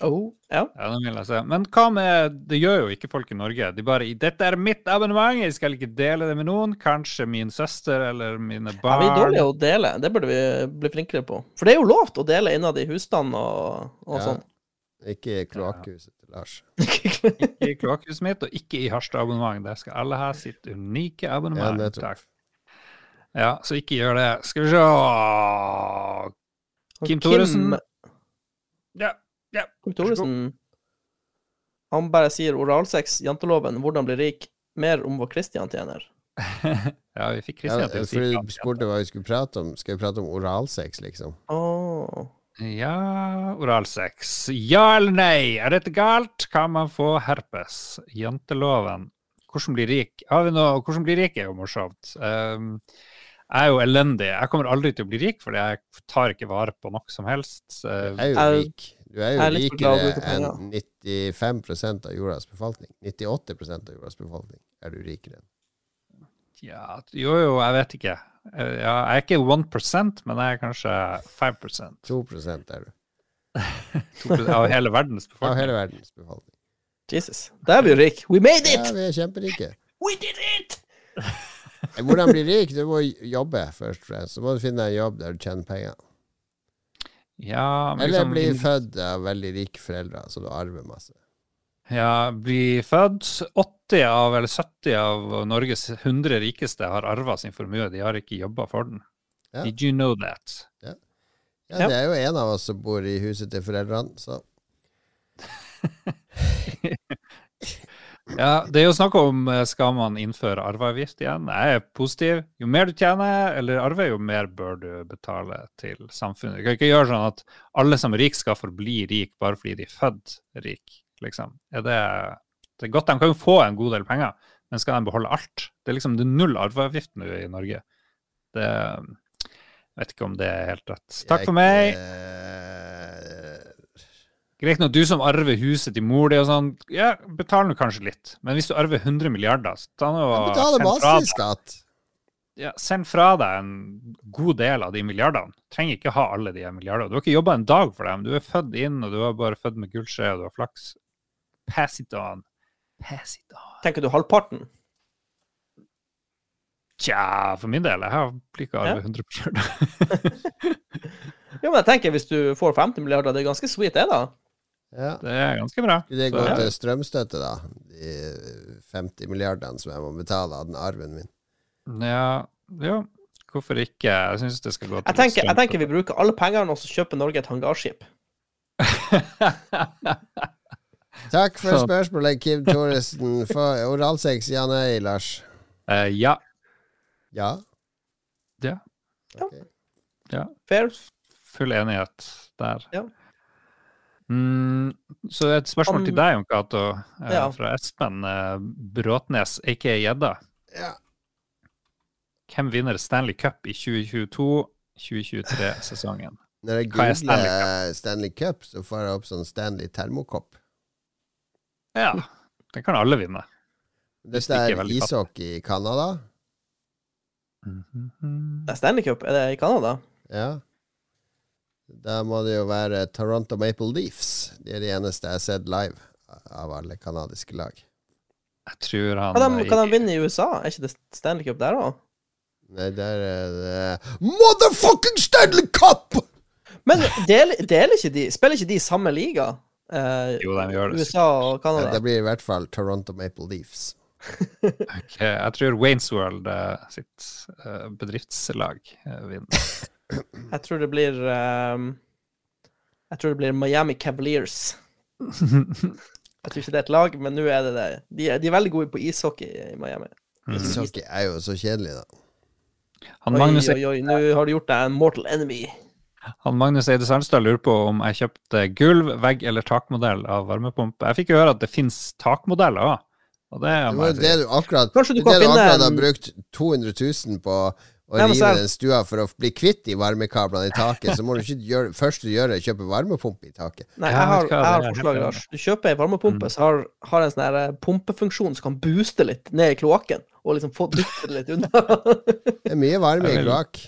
Oh, ja. Ja, den vil jeg se. Men hva med Det gjør jo ikke folk i Norge. De bare 'Dette er mitt abonnement, jeg skal ikke dele det med noen'. Kanskje min søster eller mine barn. ja, vi er dårlige å dele. Det burde vi bli flinkere på. For det er jo lovt å dele innad i husstand og, og Ja. sånn. Ikke kloakkhuset til Lars. Ikke i kloakkhuset mitt, og ikke i Harstad-abonnement. Der skal alle ha sitt unike Ja, abonnement. Ja, Takk. Ja, så ikke gjør det. Skal vi se Kim, Kim Thoresen. Ja, ja. Kim Thoresen Han bare sier oralsex, janteloven, hvordan bli rik, mer om hva Christian tjener. ja, vi fikk Ja, Kristian til å si for ja. du spurte hva vi skulle prate om. Skal vi prate om oralsex, liksom? Åh. Ja, oralsex. Ja eller nei? Er dette galt? Kan man få herpes? Janteloven. Hvordan bli rik? Har vi noe? Hvordan bli rik er jo morsomt. Um, jeg er jo elendig. Jeg kommer aldri til å bli rik, fordi jeg tar ikke vare på noe som helst. Du Uh, er jo rik. Du er jo er rikere enn 95% av jordas befolkning. 98% av jordas befolkning er du rikere enn. ja, jo, jo, jeg vet ikke. Uh, ja, jeg er ikke 1% men jeg er kanskje 5% 2 er du. av hele verdens Av hele verdens befolkning. Jesus. Da er vi jo rike. We made it! Ja, vi er kjemperike. We did it! Hvordan bli rik? Du må jobbe først og fremst. Så må du finne deg en jobb der du tjener penger. Ja, men Eller liksom- bli født av veldig rike foreldre, så du arver masse. Ja, bli født. 80 av, eller 70 av Norges 100 rikeste har arva sin formue. De har ikke jobba for den. Ja. Did you know that? Ja, Ja. det er jo en av oss som bor i huset til foreldrene, så Ja, det er jo snakk om eh, skal man innføre arveavgift igjen. Jeg er positiv. Jo mer du tjener eller arver, jo mer bør du betale til samfunnet. Du kan ikke gjøre sånn at alle som er rik skal forbli rik bare fordi de er født rik, liksom. Er det, det er godt, de kan jo få en god del penger, men skal de beholde alt? Det er liksom det er null arveavgift nå i Norge. Det jeg vet ikke om det er helt rett. Takk for meg. meg. Greit nok, du som arver huset til mor di og sånn, ja, betaler nå kanskje litt. Men hvis du arver 100 milliarder, så ta nå og send fra, deg, ja, send fra deg en god del av de milliardene. Trenger ikke ha alle de milliardene. Du har ikke jobba en dag for dem. Du er født inn, og du er bare født med gullskje, og du har flaks. Pass it on. Pass it on. Tenker du halvparten? Tja, for min del, jeg har ikke Ja. arvet 100 kjørt. Ja, men jeg tenker hvis du får 50 milliarder, det er ganske sweet, det, da. Ja. Det er ganske bra. Det gå går til strømstøtte, da. De 50 milliardene som jeg må betale av den arven min. Ja, jo. hvorfor ikke? Jeg syns det skal gå til Jeg tenker, jeg tenker vi bruker alle pengene, og så kjøper Norge et hangarskip. Takk for Så- spørsmålet, Kim Thoresen. For oralsex, ja nei, Lars? Uh, ja. Ja? Ja. Ok. Fair? Full enighet der. Ja. Mm, så et spørsmål Om- til deg, Jon Cato, uh, Ja. fra Espen uh, Bråtnes, aka Gjedda. Ja. Hvem vinner Stanley Cup i 2022-2023-sesongen? Når jeg er Stanley googler Stanley Cup, så får jeg opp sånn Stanley termokopp. Ja, den kan alle vinne. Hvis Det er ishockey i Canada. Det er Stanley Cup. Er det i Canada? Ja. Da må det jo være Toronto Maple Leafs. De er de eneste jeg har sett live av alle canadiske lag. Jeg tror han Kan de, kan de vinne i USA? Er ikke det Stanley Cup der òg? Nei, der er det Motherfucking Stanley Cup! Men deler, deler ikke de Spiller ikke de i samme liga? Eh, Jo, de gjør det. USA og Ja, Canada? det blir i hvert fall Toronto Maple Leafs. Ok, Jeg tror Waynes World eh, sitt eh, bedriftslag eh, vinner. Jeg tror det blir um, Jeg tror det blir Miami Cavaliers. Jeg tror ikke det er et lag, men nå er det det. De er, de er veldig gode på ishockey i Miami. Ishockey er jo så kjedelig, da. Han Oi, Magnus, oi, oi, nå har du gjort deg en mortal enemy. Han Magnus Eide Sandstad lurer på om jeg kjøpte gulv, vegg eller takmodell av varmepumpe. Jeg fikk jo høre at det finnes takmodeller òg. Og det Det det du akkurat du det er det du akkurat har brukt 200 000 på å rive så den stua for å bli kvitt de varmekablene i taket. Så må du ikke gjøre først du gjør, å kjøpe varmepumpe i taket. Nei, jeg har, jeg har forslag. Lars. Du kjøper ei varmepumpe Mm. som har, har en sånn eh, pumpefunksjon som kan booste litt ned i kloakken, og liksom få dytte det litt unna. Det er mye varme i kloakk.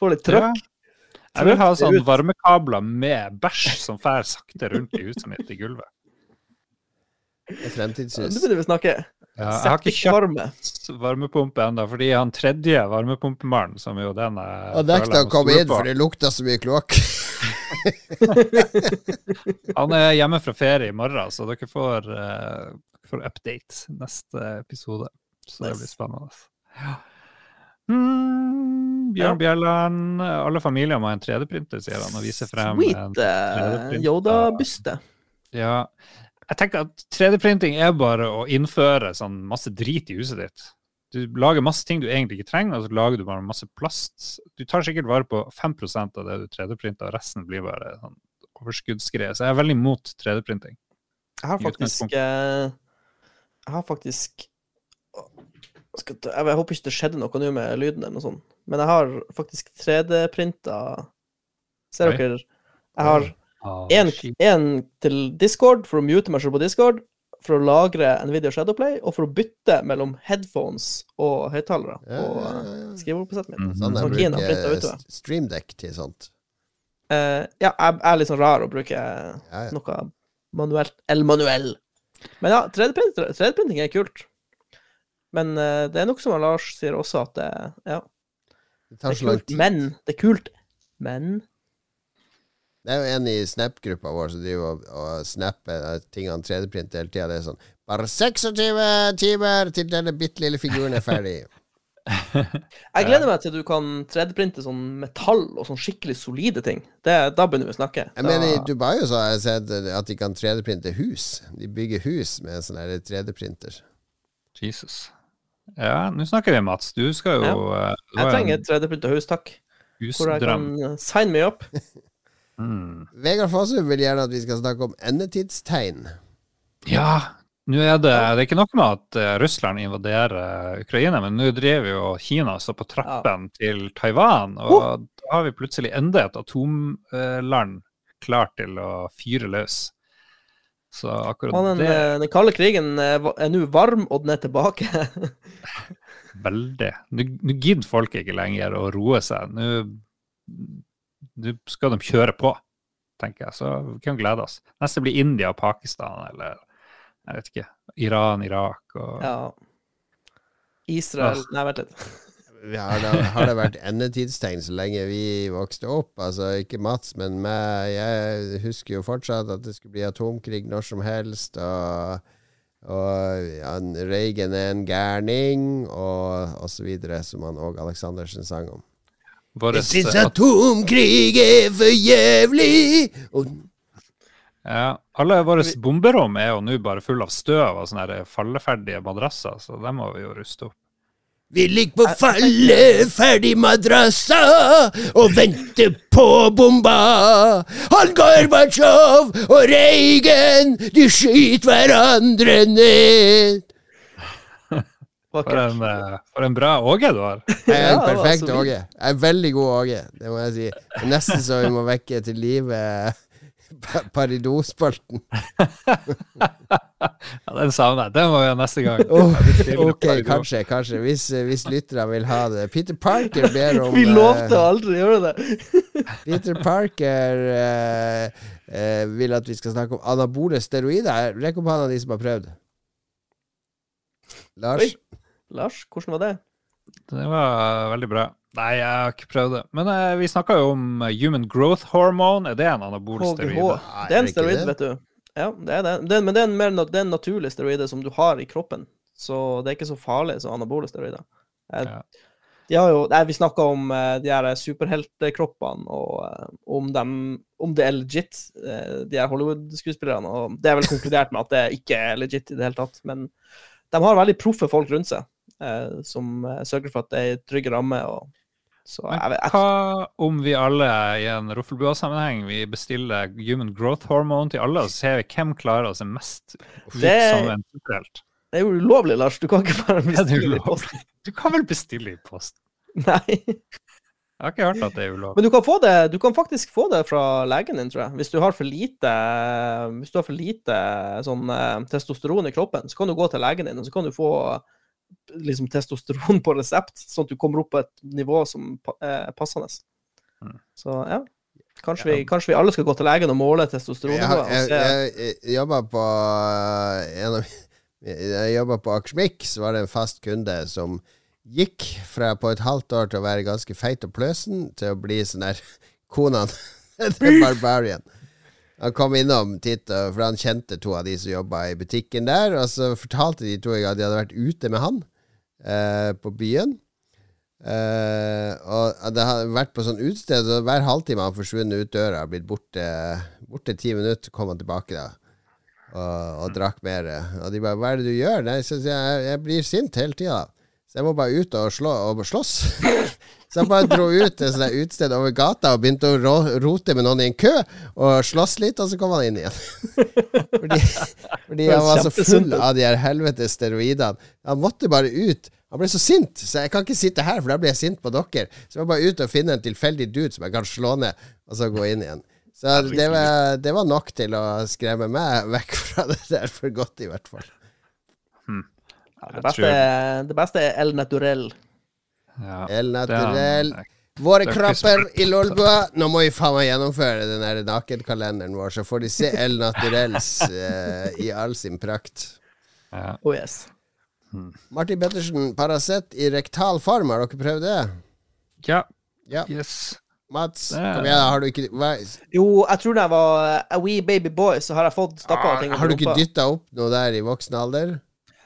Får litt Ja. Jeg vil ha sånn varmekabler med bæsj som fær sakte rundt i huset mitt i gulvet. Det er Nå begynner vi å snakke. Ja, jeg har ikke kjøpt varmepumpe ennå, fordi han tredje varmepumpemannen, som jo den jeg Han nekta å komme inn, for det lukta så mye kloakk. Han er hjemme fra ferie i morgen, så dere får, uh, får update neste episode. Så det blir spennende. Ja. Mm, Ja. Bjørn Bjelland, alle familier må ha en 3D-printer, sier han, og viser frem Sweet eh, 3D-print Yoda-byste. Ja. Jeg tenker at 3D-printing er bare å innføre sånn masse drit i huset ditt. Du lager masse ting du egentlig ikke trenger, og så lager du bare masse plast. Du tar sikkert vare på 5% av det du 3D-printer, og resten blir bare sånn overskuddsgreier. Så jeg er veldig imot 3D-printing. Jeg har faktisk eh, Jeg har faktisk jeg, jeg håper ikke det skjedde noe nå med lyden, eller noe sånt, men jeg har faktisk 3D-printa Ser Oi. dere? Jeg har én en, til Discord, for å mute meg selv på Discord, for å lagre Nvidia Shadowplay, og for å bytte mellom headphones og høyttalere Ja, på ja, eh, ja. skrivebordssettet mitt. Mm. Sånn jeg printet bruker utover. streamdeck til sånt. Uh, ja, jeg, jeg er litt sånn rar å bruke Ja, ja. noe manuelt eller manuell. Men ja, 3D-printing 3D-printing er kult. Men eh, det er nok som Lars sier også, at det, ja, Det det tar er så lang kult. tid. Men det er kult. Men Det er jo en i Snap-gruppa vår som driver og, og snapper tingene 3D-print hele tida. Det er sånn Bare 26 timer til denne bitte lille figuren er ferdig. jeg gleder meg til du kan 3D-printe sånn metall og sånn skikkelig solide ting. Det, da begynner vi å snakke. Jeg Da- mener, I Dubai så har jeg sett at de kan 3D-printe hus. De bygger hus med en sånn 3D-printer. Jesus. Ja, nå snakker vi, Mats. Du skal jo ja. du jeg trenger et 3D-printa hus, takk. Hvor jeg kan eh, sign me up. Mm. Vegard Fossum vil gjerne at vi skal snakke om endetidstegn. Ja, nå er det, det er ikke nok med at eh, Russland invaderer Ukraina, men nå driver jo Kina så på trappen til Taiwan, og da har vi plutselig enda et atomland klart til å fyre løs. Så akkurat Og den, det eh, den kalde krigen eh, er nå varm, og den er tilbake. veldig Nå gidder folk ikke lenger å roe seg. Nå skal de kjøre på, tenker jeg. Så vi kan glede oss. Neste blir India og Pakistan, eller jeg vet ikke. Iran, Irak og ja. Israel. Nei, vent litt. Har det, har det vært endetidstegn så lenge vi vokste opp? Altså ikke Mats, men meg. Jeg husker jo fortsatt at det skulle bli atomkrig når som helst. Og, og Reagan er en gærning, og, osv., som han òg Aleksandersen sang om. våre Jeg syns atomkrig er for jævlig! Og Ja, alle våre bomberom er jo nå bare fulle av støv og sånne falleferdige madrasser, så dem må vi jo ruste opp. Vi ligger på falleferdig madrassa og venter på bomba. Han Gorbatsjov og Reigen, de skyter hverandre ned. For en, eh, for en bra Åge du har. Jeg er en perfekt. Åge. Jeg er veldig god Åge, det må jeg si. Nesten så vi må vekke til live Pa- Paridot-spalten. Ja, den savner jeg. Den må vi ha neste gang. Oh, ok, kanskje, kanskje. Hvis, hvis lytterne vil ha det. Peter Parker ber om Vi lovte aldri å gjøre det. Peter Parker eh, eh, vil at vi skal snakke om anabole steroider. Rekk opp hånda de som har prøvd. Lars? Oi. Lars, hvordan var det? Det var veldig bra. Nei, jeg har ikke prøvd det. Men eh, vi snakka jo om eh, human growth hormone. Er det en anabol steroid? Nei, Det er en steroid, det? vet du. Ja, det er det. det men det er en, mer, det er en naturlig steroide som du har i kroppen. Så det er ikke så farlig som anabole steroider. Eh, Ja. De har jo, nei, vi snakka om eh, de her superheltkroppene, og eh, om, dem, om det er legit, de her Hollywood-skuespillerne. Og det er vel konkludert med at det ikke er legit i det hele tatt. Men de har veldig proffe folk rundt seg, eh, som sørger for at det er en trygg ramme. Og, så Men jeg hva om vi alle i en Roffelbua-sammenheng vi bestiller human growth hormone til alle, og så ser vi hvem klarer å se mest ut Det- som en superhelt? det er jo ulovlig, Lars. Du kan ikke bare bestille i posten. Du kan vel bestille i post? Nei. Jeg har ikke hørt at det er ulovlig. Men du kan, få det, du kan faktisk få det fra legen din, tror jeg. Hvis du har for lite, har for lite sånn, eh, testosteron i kroppen, så kan du gå til legen din og så kan du få liksom, testosteron på resept, sånn at du kommer opp på et nivå som er passende. Mm. Så ja. Kanskje vi, kanskje vi alle skal gå til legen og måle testosteronnivået. jeg, jeg, jeg, jeg jobba på eh, en av Jeg jobba på Akersmik, så var det en fast kunde som gikk fra på et halvt år til å være ganske feit og pløsen, til å bli sånn der kona til Barbarian. Han kom innom titt, for han kjente to av de som jobba i butikken der, og så fortalte de to at de hadde vært ute med han eh, på byen. Eh, og det hadde vært på sånn utested, så hver halvtime han forsvunnet ut døra, blitt borte, borte ti minutter, kom han tilbake da. Og, og drakk mer. Og de bare 'Hva er det du gjør?' Nei, jeg, jeg blir sint hele tida. Så jeg må bare ut og, slå, og slåss. så jeg bare dro ut til et utested over gata og begynte å rote med noen i en kø, og slåss litt, og så kom han inn igjen. fordi fordi han var så full av de her helvetes steroidene. Han måtte bare ut. Han ble så sint, så jeg kan ikke sitte her, for da blir jeg sint på dere. Så jeg må bare ut og finne en tilfeldig dude som jeg kan slå ned, og så gå inn igjen. Så det var, det var nok til å skremme meg vekk fra det der for godt, i hvert fall. Ja, det, beste, det beste er El Naturell. Ja, El det er- Våre er kropper i Lolbua. Nå må vi faen meg gjennomføre den der nakenkalenderen vår, så får de se El Naturels uh, i all sin prakt. Ja. Oh yes. Martin Pettersen, Paracet i rektal form, har dere prøvd det? ja. Ja. Yes. Mats, kom igjen, har du ikke hva, Jo, jeg tror da jeg var a wee baby boy, så har jeg fått stappa ting Ah, Har du ikke dytta opp noe der i voksen alder?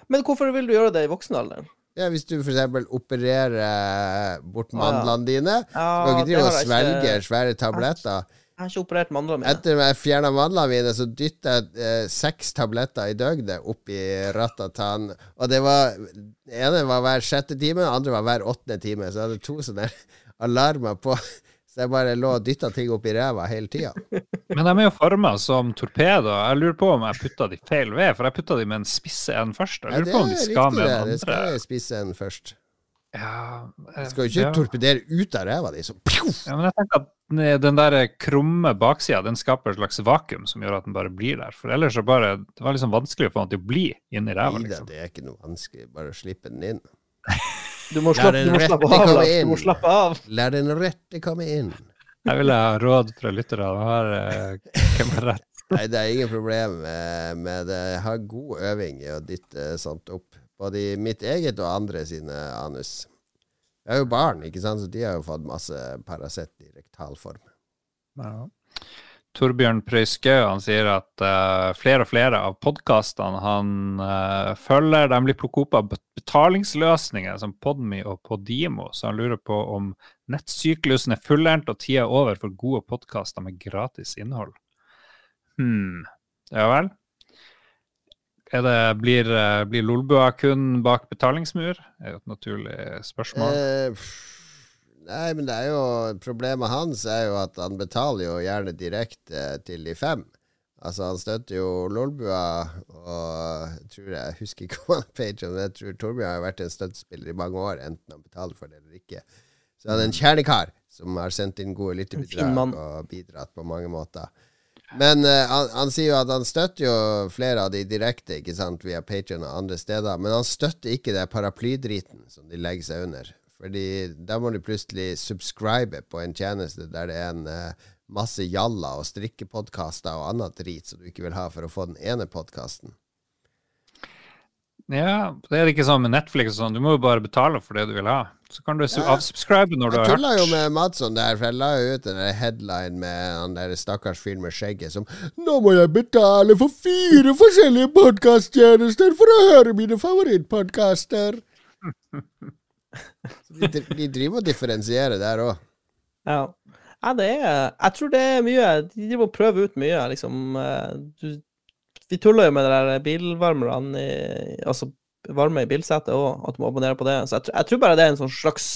Men hvorfor vil du gjøre det i voksen alder? Ja, Hvis du f.eks. opererer bort Ah, mandlene dine, Ja, skal ikke drive og svelge ikke- svære tabletter. Jeg har ikke operert mandlene mine. Etter at jeg fjerna mandlene mine, så dytta jeg eh, seks tabletter i døgnet opp i ratatan. Og det var ene var hver sjette time, den andre var hver åttende time. Så jeg hadde to sånne alarmer på. Så jeg bare lå og dytta ting opp i ræva hele tida. Men de er jo forma som torpedoer. Jeg lurer på om jeg putta de feil ved, for jeg putta de med en spisse en først. Jeg lurer ja, på om de skal med en andre. Det skal jo spisse en først. Ja, eh, Du skal jo ikke ja. torpedere ut av ræva di, så! Ja, men jeg tenker at den der krumme baksida den skaper et slags vakuum som gjør at den bare blir der. For ellers så bare Det var liksom vanskelig å få den til å bli inni ræva, liksom. det er ikke noe vanskelig. Bare å slippe den inn. Du må slappe, du må slappe av. Du må slappe av. La den rette komme inn. Jeg vil ha råd fra lyttere. De har eh, hvem har rett? Nei, det er ingen problem med det. Jeg har god øving i å dytte sånt opp. Både i mitt eget og andre sine anus. Jeg er jo barn, ikke sant, så de har jo fått masse Paracet i rektalform. Ja. Torbjørn Prøyskau han sier at uh, flere og flere av podkastene han uh, følger, de blir plukket opp av betalingsløsninger som Podme og Podimo, så han lurer på om nettsyklusen er fullendt og tida er over for gode podkaster med gratis innhold. Hm, ja vel. Det, blir, eh, blir Lolbua kun bak betalingsmur? Det er jo et naturlig spørsmål. Pff, nei, men det er jo Problemet hans er jo at han betaler jo gjerne direkte til de fem. Altså, han støtter jo Lolbua, og jeg tror jeg husker ikke om han Patreon, men jeg tror Torbjørn har vært en støttespiller i mange år, enten han betaler for det eller ikke. Så han er en kjernekar som har sendt inn gode lytterbidrag og bidratt på mange måter. Men uh, han, han sier jo at han støtter jo flere av de direkte, ikke sant, via Patreon og andre steder, men han støtter ikke det paraplydriten som de legger seg under. Fordi da må du plutselig subscribe på en tjeneste der det er en uh, masse jalla og strikkepodkaster og annet drit som du ikke vil ha for å få den ene podkasten. Ja, det er ikke sånn med Netflix og sånn. Du må jo bare betale for det du vil ha. Så kan du Ja. avsubscribe når du har hørt. Jeg tulla jo med Madsson der, for jeg la jo ut en headline med han der stakkars fyren med skjegget som Nå må jeg betale for fire forskjellige podkasttjenester for å høre mine favorittpodkaster. De, de driver og differensierer der òg. Ja. ja, det er Jeg tror det er mye De driver og prøver ut mye, liksom. eh, Du, vi tuller jo med de der bilvarmerne Altså varme i bilsetet òg, at du må abonnere på det. Så jeg, jeg tror bare det er en sånn slags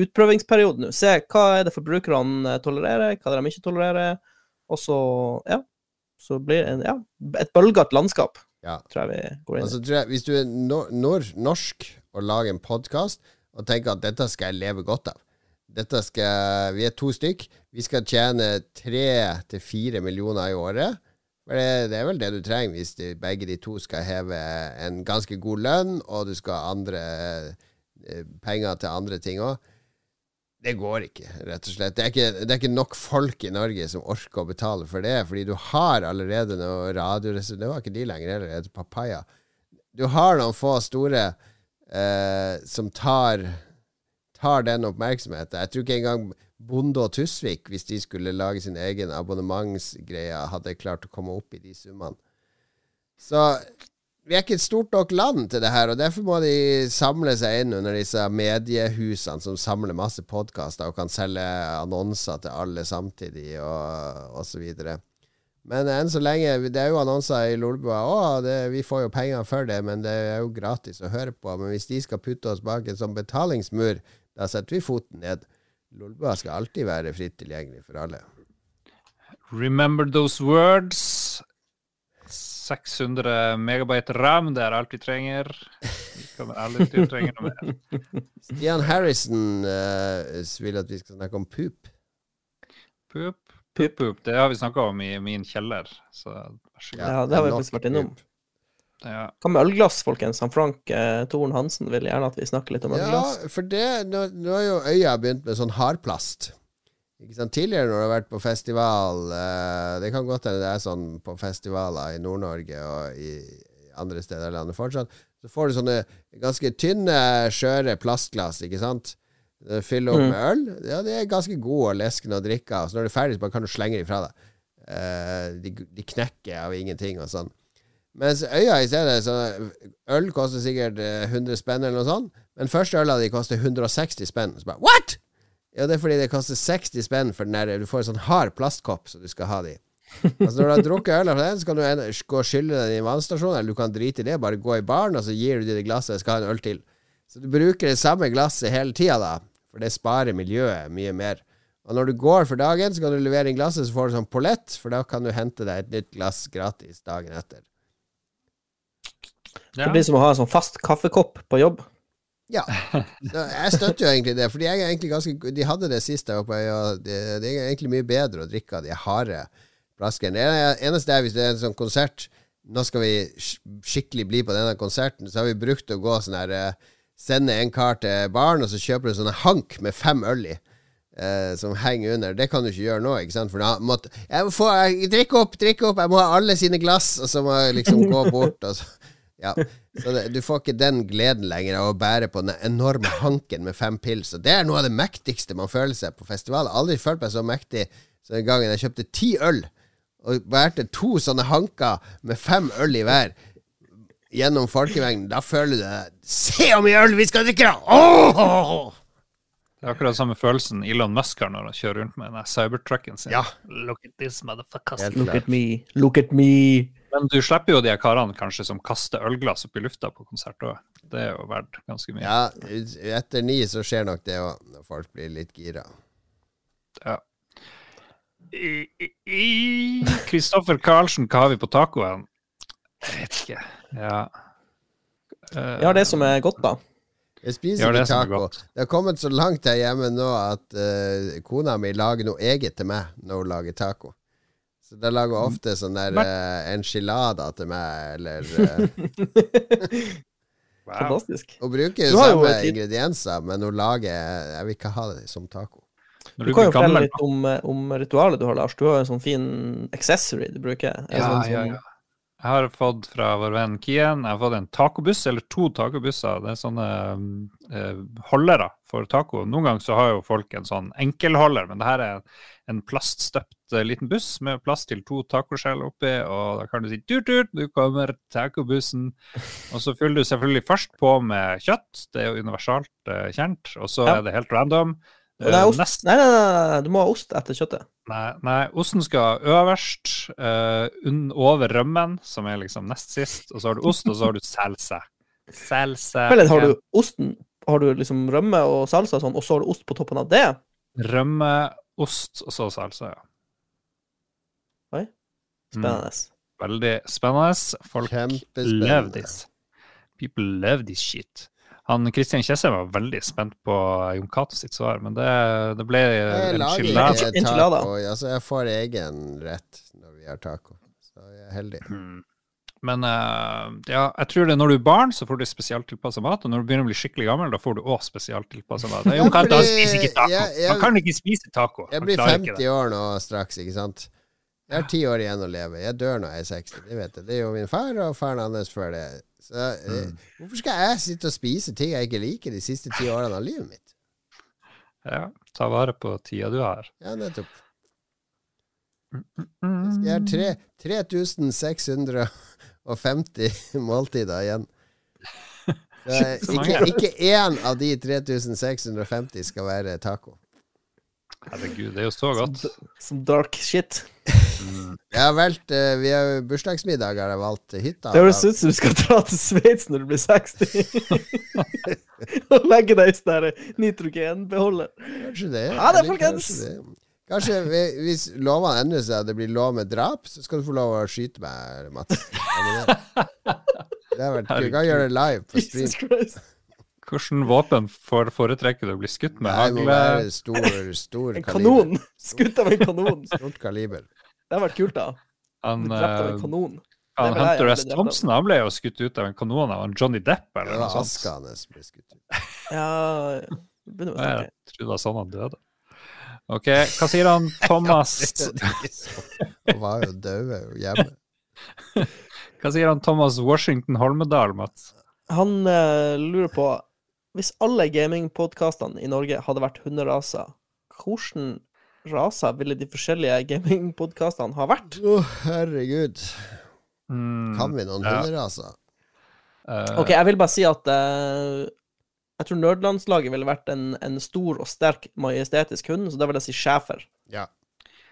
utprøvingsperiode nå. Se hva er det forbrukerne tolererer, hva er det de ikke tolererer, og så Ja. Så blir det en, ja, et bølgete landskap, Ja. tror jeg vi går inn i. Altså, tror jeg, hvis du er nor norsk og lager en podkast og tenker at dette skal jeg leve godt av dette skal, Vi er to stykk. Vi skal tjene tre til fire millioner i året. For det, det er vel det du trenger hvis de, begge de to skal heve en ganske god lønn, og du skal ha andre eh, penger til andre ting òg. Det går ikke, rett og slett. Det er ikke, det er ikke nok folk i Norge som orker å betale for det, fordi du har allerede noe radio... Det var ikke de lenger heller, det heter Papaya. Du har noen få store eh, som tar, tar den oppmerksomheten. Jeg tror ikke engang Bonde og Tusvik, hvis de skulle lage sin egen abonnementsgreie, hadde klart å komme opp i de summene. Så vi er ikke et stort nok land til det her, og derfor må de samle seg inn under disse mediehusene som samler masse podkaster og kan selge annonser til alle samtidig, og, videre. Men enn så lenge Det er jo annonser i Lolbua Å, vi får jo penger for det, men det er jo gratis å høre på. Men hvis de skal putte oss bak en sånn betalingsmur, da setter vi foten ned. Lolbua skal alltid være fritt tilgjengelig for alle. Remember those words. 600 megabyte ram, det er alt vi trenger. Vi kommer aldri til å trenge noe mer. Stian Harrison uh, vil at vi skal snakke om poop. Pup, pup, pup. Det har vi snakka om i min kjeller, så vær så god. Ja, det har vi faktisk vært innom. Ja. Hva med ølglass, folkens? Han Frank eh, Toren Hansen vil gjerne at vi snakker litt om ølglass. Ja, for det Nå, nå har jo øya begynt med sånn hardplast. Ikke sant? Tidligere når du har vært på festival eh, Det kan godt hende det er sånn på festivaler i Nord-Norge og i andre steder i landet fortsatt. Så får du sånne ganske tynne, skjøre plastglass, ikke sant? Eh, Fylle opp Mm. med øl. Ja, de er ganske gode og leskende å drikke av. Så når du er ferdig, så kan du slenge dem fra deg. Eh, de, de knekker av ingenting og sånn. Mens øya i stedet så Øl koster sikkert eh, 100 spenn eller noe sånt, men første øla di koster 160 spenn. Så bare What?! Ja, det er fordi det koster 60 spenn for den der Du får en sånn hard plastkopp så du skal ha de. Altså Når du har drukket øl fra den, så kan du gå og skylle den i en vannstasjon, eller du kan drite i det, bare gå i baren, og så gir du dem det glasset, og skal ha en øl til. Så du bruker det samme glasset hele tida, da, for det sparer miljøet mye mer. Og når du går for dagen, så kan du levere inn glasset, så får du sånn pollett, for da kan du hente deg et nytt glass gratis dagen etter. Det blir som å ha en sånn fast kaffekopp på jobb. Ja. Jeg støtter jo egentlig det, for de, er egentlig ganske, de hadde det sist jeg var på øya. Det, de er egentlig mye bedre å drikke av de harde flaskene. Det eneste er hvis det er en sånn konsert Nå skal vi skikkelig bli på denne konserten, så har vi brukt å gå sånn her eh, Sende en kar til baren, og så kjøper du sånne hank med fem øl i. Eh, som henger under. Det kan du ikke gjøre nå, ikke sant? For da måtte Jeg må få jeg, Drikk opp, drikk opp! Jeg må ha alle sine glass! Og så må jeg liksom gå bort, og så Ja. Så det, du får ikke den gleden lenger av å bære på den enorme hanken med fem pils. Og det er noe av det mektigste man føler seg på festival. Aldri følt meg så mektig som den gangen jeg kjøpte ti øl og bærte to sånne hanker med fem øl i hver gjennom folkemengden. Da føler du deg Se hvor mye øl vi skal drikke, da! Åh! Det er akkurat samme følelsen Elon Musk har når han kjører rundt med den cybertrucken sin. Ja. Look at this motherfucker. Look at me, look at me. Men du slipper jo de karene kanskje som kaster ølglass opp i lufta på konsert òg. Det er jo verdt ganske mye. Ja, etter ni så skjer nok det òg, når folk blir litt gira. Ja. Kristoffer Karlsen, hva har vi på tacoen? Jeg vet ikke. Ja. Uh, Vi har det som er godt, da. Jeg spiser det ikke taco. godt. Det har kommet så langt her hjemme nå at uh, kona mi lager noe eget til meg når hun lager taco. Så da lager hun ofte sånn der uh, enchilada til meg, eller uh, wow. Fantastisk. Hun bruker jo samme et ingredienser, men hun lager Jeg vil ikke ha det som taco. Du du kan jo fortelle litt om, om ritualet du har, Lars. Du har jo en sånn fin accessory du bruker. En Ja, sånn, ja, sånn- ja. Jeg har fått fra vår venn Kien Jeg har fått en tacobuss, eller to tacobusser. Det er sånne eh, holdere for taco. Noen ganger så har jo folk en sånn enkelholder, men det her er en plaststøpt eh, liten buss med plass til to tacoskjell oppi, og da kan du si tut-tut, du kommer tacobussen. Og så fyller du selvfølgelig først på med kjøtt, det er jo universalt eh, kjent, og så Ja. er det helt random. Og det er Eh, ost. nest- Nei, nei, nei, du må ha ost etter kjøttet. Nei, nei, osten skal øverst, uh, over rømmen, som er liksom nest sist, og så har du ost, og så har du salsa. Salsa Eller har du osten Har du liksom rømme og salsa og sånn, og så har du ost på toppen av det? Rømme, ost, og så salsa, ja. Oi. Mm, Spennende. veldig spennende. Folk love this. People love this shit. Han Kristian Kjesse var veldig spent på Jon Cato sitt svar, men det, det ble Jeg lager enchilada. taco. Altså, jeg får egen rett når vi har taco. Så jeg er heldig. Mm. Men eh, ja, jeg tror det når du er barn, så får du spesialtilpassa mat. Og når du begynner å bli skikkelig gammel, da får du òg spesialtilpassa mat. Jon Cato spiser ikke taco. jeg- jeg- Han kan ikke spise taco. Jeg blir 50 år nå straks, ikke sant? Jeg har ti år igjen å leve. Jeg dør når jeg er 60. Det vet jeg. Det er jo min far og faren hans før det. Så eh, Mm. hvorfor skal jeg sitte og spise ting jeg ikke liker de siste ti årene av livet mitt? Ja, ta vare på tida du har. Ja, nettopp. Mm. Jeg har 3650 måltider igjen. Så eh, ikke, mange. ikke én av de 3650 skal være taco. Herregud, det er jo så godt. Som dark shit. Jeg har valgt uh, Vi har bursdagsmiddag, har jeg valgt hytta. Det høres ut som du skal dra til Sveits når du blir 60. Og legge deg i sånn der nitrogenbeholder. Kanskje det. Ja, det, er folkens! Kanskje, det. kanskje vi- hvis lovene endrer seg og det blir lov med drap, så skal du få lov å skyte meg, Mats. Det? Det har vært Du kan gjøre det live på stream. Hvilken våpen foretrekker du å bli skutt med? Nei, det må være stor, stor En kaliber. kanon! Skutt av en kanon. Stort kaliber. Det hadde vært kult, da. Han, drept av en eh, kanon. han Det Hunter S. Thompson han ble jo skutt ut av en kanon av en Johnny Depp eller noe sånt. aska hans ble skutt ut. Ja Begynner å Jeg snakke. trodde det var sånn han døde. OK, hva sier han Thomas Han var jo død hjemme. Hva sier han Thomas Washington Holmedal, Mats? Han eh, lurer på Hvis alle gamingpodkastene i Norge hadde vært hunderaser, hvilke raser ville de forskjellige gamingpodkastene ha vært? Å, herregud. Mm, Kan vi noen ja. hunderaser? Uh, OK, jeg vil bare si at uh, jeg tror nerdlandslaget ville vært en, en stor og sterk majestetisk hund, så da vil jeg si schæfer. Ja.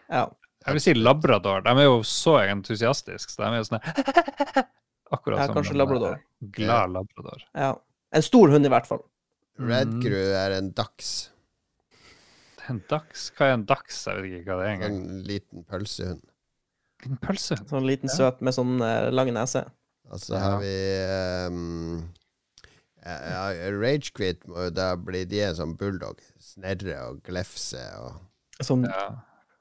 Ja. Jeg vil si labrador. De er jo så entusiastiske. Så de er jo sånn Akkurat Ja, som kanskje labrador. Glad labrador. ja. En stor hund, i hvert fall. Red Mm. Er en dachs. En dachs? Hva er en dachs? Jeg vet ikke hva det er engang. En liten pølsehund. En pølse? Sånn liten Ja. søt med sånn uh, lang nese. Og så Ja. har vi um, ja, ja, Ragequit må jo da bli De en sånn bulldog. Snerre og glefse og Sånn Ja.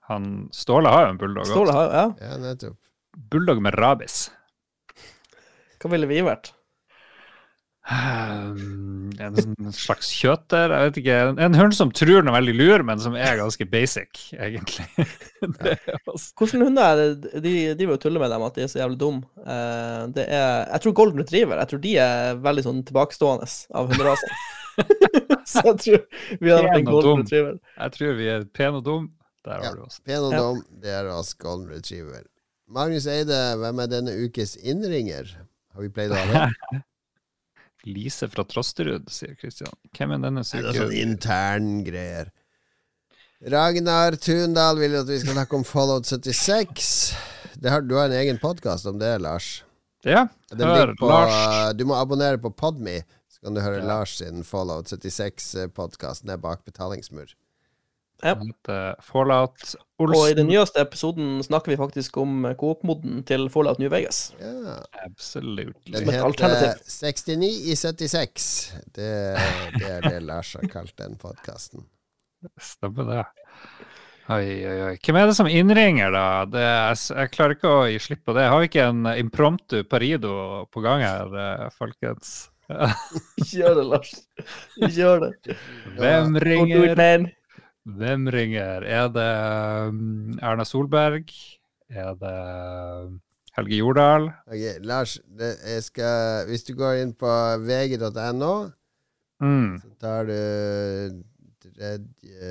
Han Ståle har jo en bulldog Ståle har Ja, Ja, nettopp. Bulldog med rabies. hva ville vi vært? En slags slags kjøter. Jeg vet ikke. En, en hund som tror den er veldig lur, men som er ganske basic, egentlig. er. Hvilke hunder er det? De driver og tuller med dem at de er så jævlig dumme. Eh, det er Jeg tror golden retriever. Jeg tror de er veldig sånn tilbakestående av hunderasen. så jeg tror vi hadde vært en golden dum. retriever. Jeg tror vi er pene og dumme. Der Ja. du oss. Pen og Ja. dum, det er oss Golden Retriever. Magnus Eide, hvem er denne ukes innringer? Har vi pleid å ha det? Lise fra Trosterud, sier Kristian. Hvem er denne Det er sånn intern interngreier. Ragnar Tundal vil at vi skal snakke om Fallout 76. Det har, du har en egen podkast om det, Lars. Ja, Den hør på, Lars. Du må abonnere på Podme, så kan du høre Ja. Lars sin Fallout 76-podkast ned bak betalingsmur. Ja. Den heter Fallout Og i den nyeste episoden snakker vi faktisk om Coop-moden til Fallout New Vegas. Ja. Absolutely. Den Som et heter alternativ. 69 i 76. Det, det er det Lars har kalt den podkasten. Stemmer det. Oi, oi, oi. Hvem er det som innringer, da? Det, jeg, jeg klarer ikke å gi slipp på det. Har vi ikke en impromptu parido på gang her, eh, folkens? Ikke gjør det, Lars. Ikke gjør det. Hvem ringer? Hvem ringer? Er det um, Erna Solberg? Er det um, Helge Jordal? Okay, Lars, det, skal, hvis du går inn på vg.no, Mm. så tar du tredje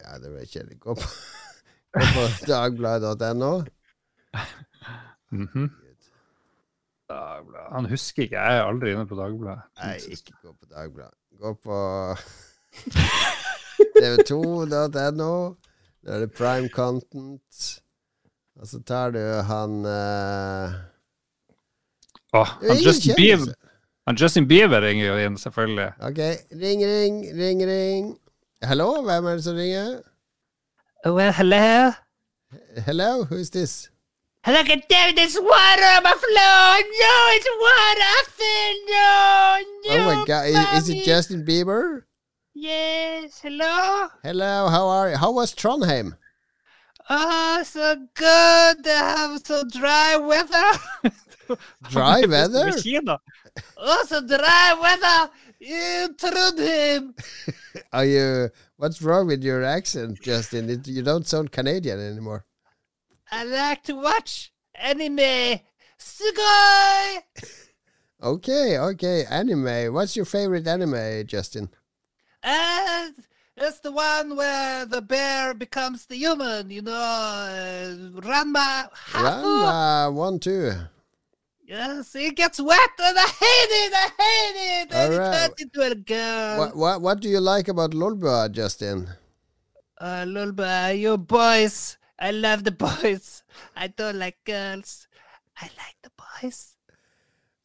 Ja, det ble kjedelig. Gå på, gå på dagbladet.no. mhm. Dagbladet. Han husker ikke, jeg er aldri inne på Dagbladet. Nei, ikke gå på Dagbladet. Gå på tv2.no. Da er det prime content. Og så tar du han uh... Er han, Justin. Bieber, han Justin Bieber ringer jo inn, selvfølgelig. Ok, ring, ring, ring, ring. Hallo, hvem er det som ringer? Oh, well, hello? Hello, who is this? Look at there, there's water on my floor! No, it's water! I feel no! oh my god, is, is it Justin Bieber? Yes, hello? Hello, how are you? How was Trondheim? Oh, so good to have so dry weather. Dry weather? Oh, so dry weather in Trondheim. Are you? What's wrong with your accent, Justin? It, you don't sound Canadian anymore. I like to watch anime. Sugoi! Okay, okay. Anime. What's your favorite anime, Justin? And it's the one where the bear becomes the human, you know, uh, Ranma Ranma one two. Yes, he gets wet and I hate it, I hate it. And Alright. he turns into a girl. What what what do you like about Lolbua, Justin? Uh, Lulba, you boys. I love the boys. I don't like girls. I like the boys.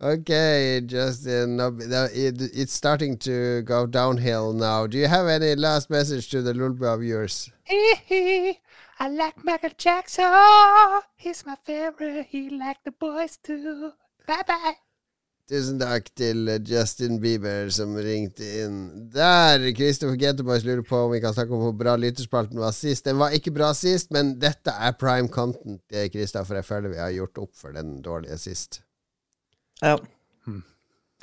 Okay, Justin. It's starting to go downhill now. Do you have any last message to the Lulbua viewers? I like Michael Jackson. He's my favorite. He like the boys too. Bye bye. Tusen takk til eh, Justin Bieber som ringte inn der. Kristoffer Getterboys lurer på om vi kan snakke om hvor bra lytterspalten var sist. Den var ikke bra sist, men dette er prime content, Kristoffer. Christopher. Jeg føler vi har gjort opp for den dårlige sist. Ja.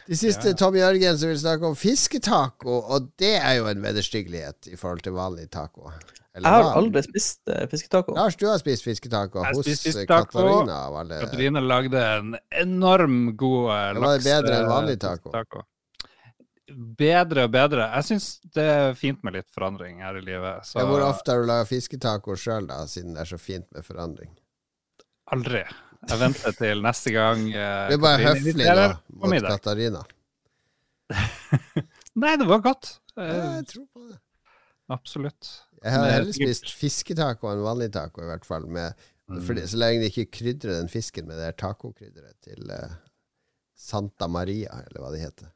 De siste Tom som vil snakke om fisketaco, og det er jo en vederstyggelighet i forhold til vanlig taco. Eller Jeg har hva? aldri spist uh, fisketaco. Lars, du har spist fisketaco Jeg hos eh, fisketaco. Katarina. alle. Katarina lagde en enorm god uh, Det var det bedre enn vanlig taco. taco. Bedre og bedre. Jeg syns det er fint med litt forandring her i livet. Så Ja, hvor ofte har du laga fisketaco sjøl, da, siden det er så fint med forandring? aldri. Jeg venter til neste gang. eh, Det er bare høflig nå mot. Katarina. Nei, det var godt. Ja, Eh, jeg tror på det. absolutt. Jeg har heller spist fisketaco enn vanlig taco, i hvert fall. Med, Mm. fordi, så lenge de ikke krydrer den fisken med det her tacokrydderet til eh, Santa Maria, eller hva det heter.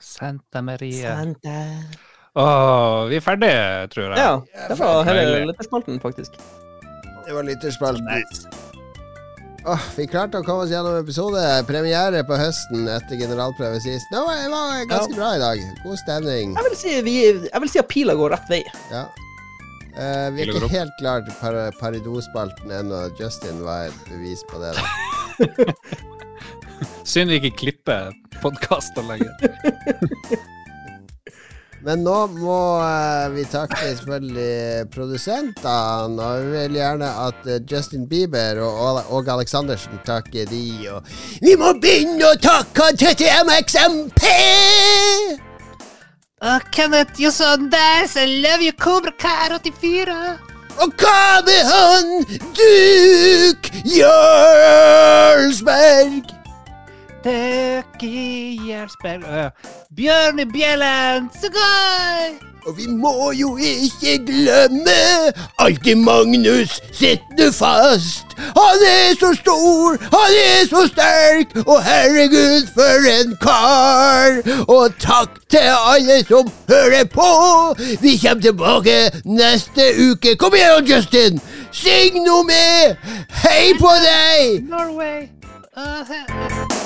Santa Maria. Santa. Åh, vi er ferdige, tror jeg. Ja, det var hele lytterspalten, faktisk. Det var lytterspalten. Nice. Åh, vi klarte å komme oss gjennom episode. Premiere på høsten etter generalprøve sist. Det var, det var ganske Ja. bra i dag. God stemning. Jeg vil si, vi, jeg vil si at pila går rett vei. Ja. Uh, vi er ikke helt klart til par Paridosspalten ennå. Justin var et bevis på det. Synd vi ikke klipper podkaster lenger. Men nå må eh, vi takke selvfølgelig produsentene. Og vi vil gjerne at eh, Justin Bieber og Åge Aleksandersen takker de. Og vi må begynne å takke 30MXMP! Uh, Kenneth, you're so nice. I love you, Cobra Car 84. Og hva med han Duke Jarlsberg? Døkk i Jarlsberg. Bjørn i Bjelland. Så gøy! Og vi må jo ikke glemme alltid Magnus sitter fast. Han er så stor, han er så sterk, og herregud, for en kar. Og takk til alle som hører på. Vi kommer tilbake neste uke. Kom igjen, Justin! Syng noe med! Hei på deg! Norway. Uh,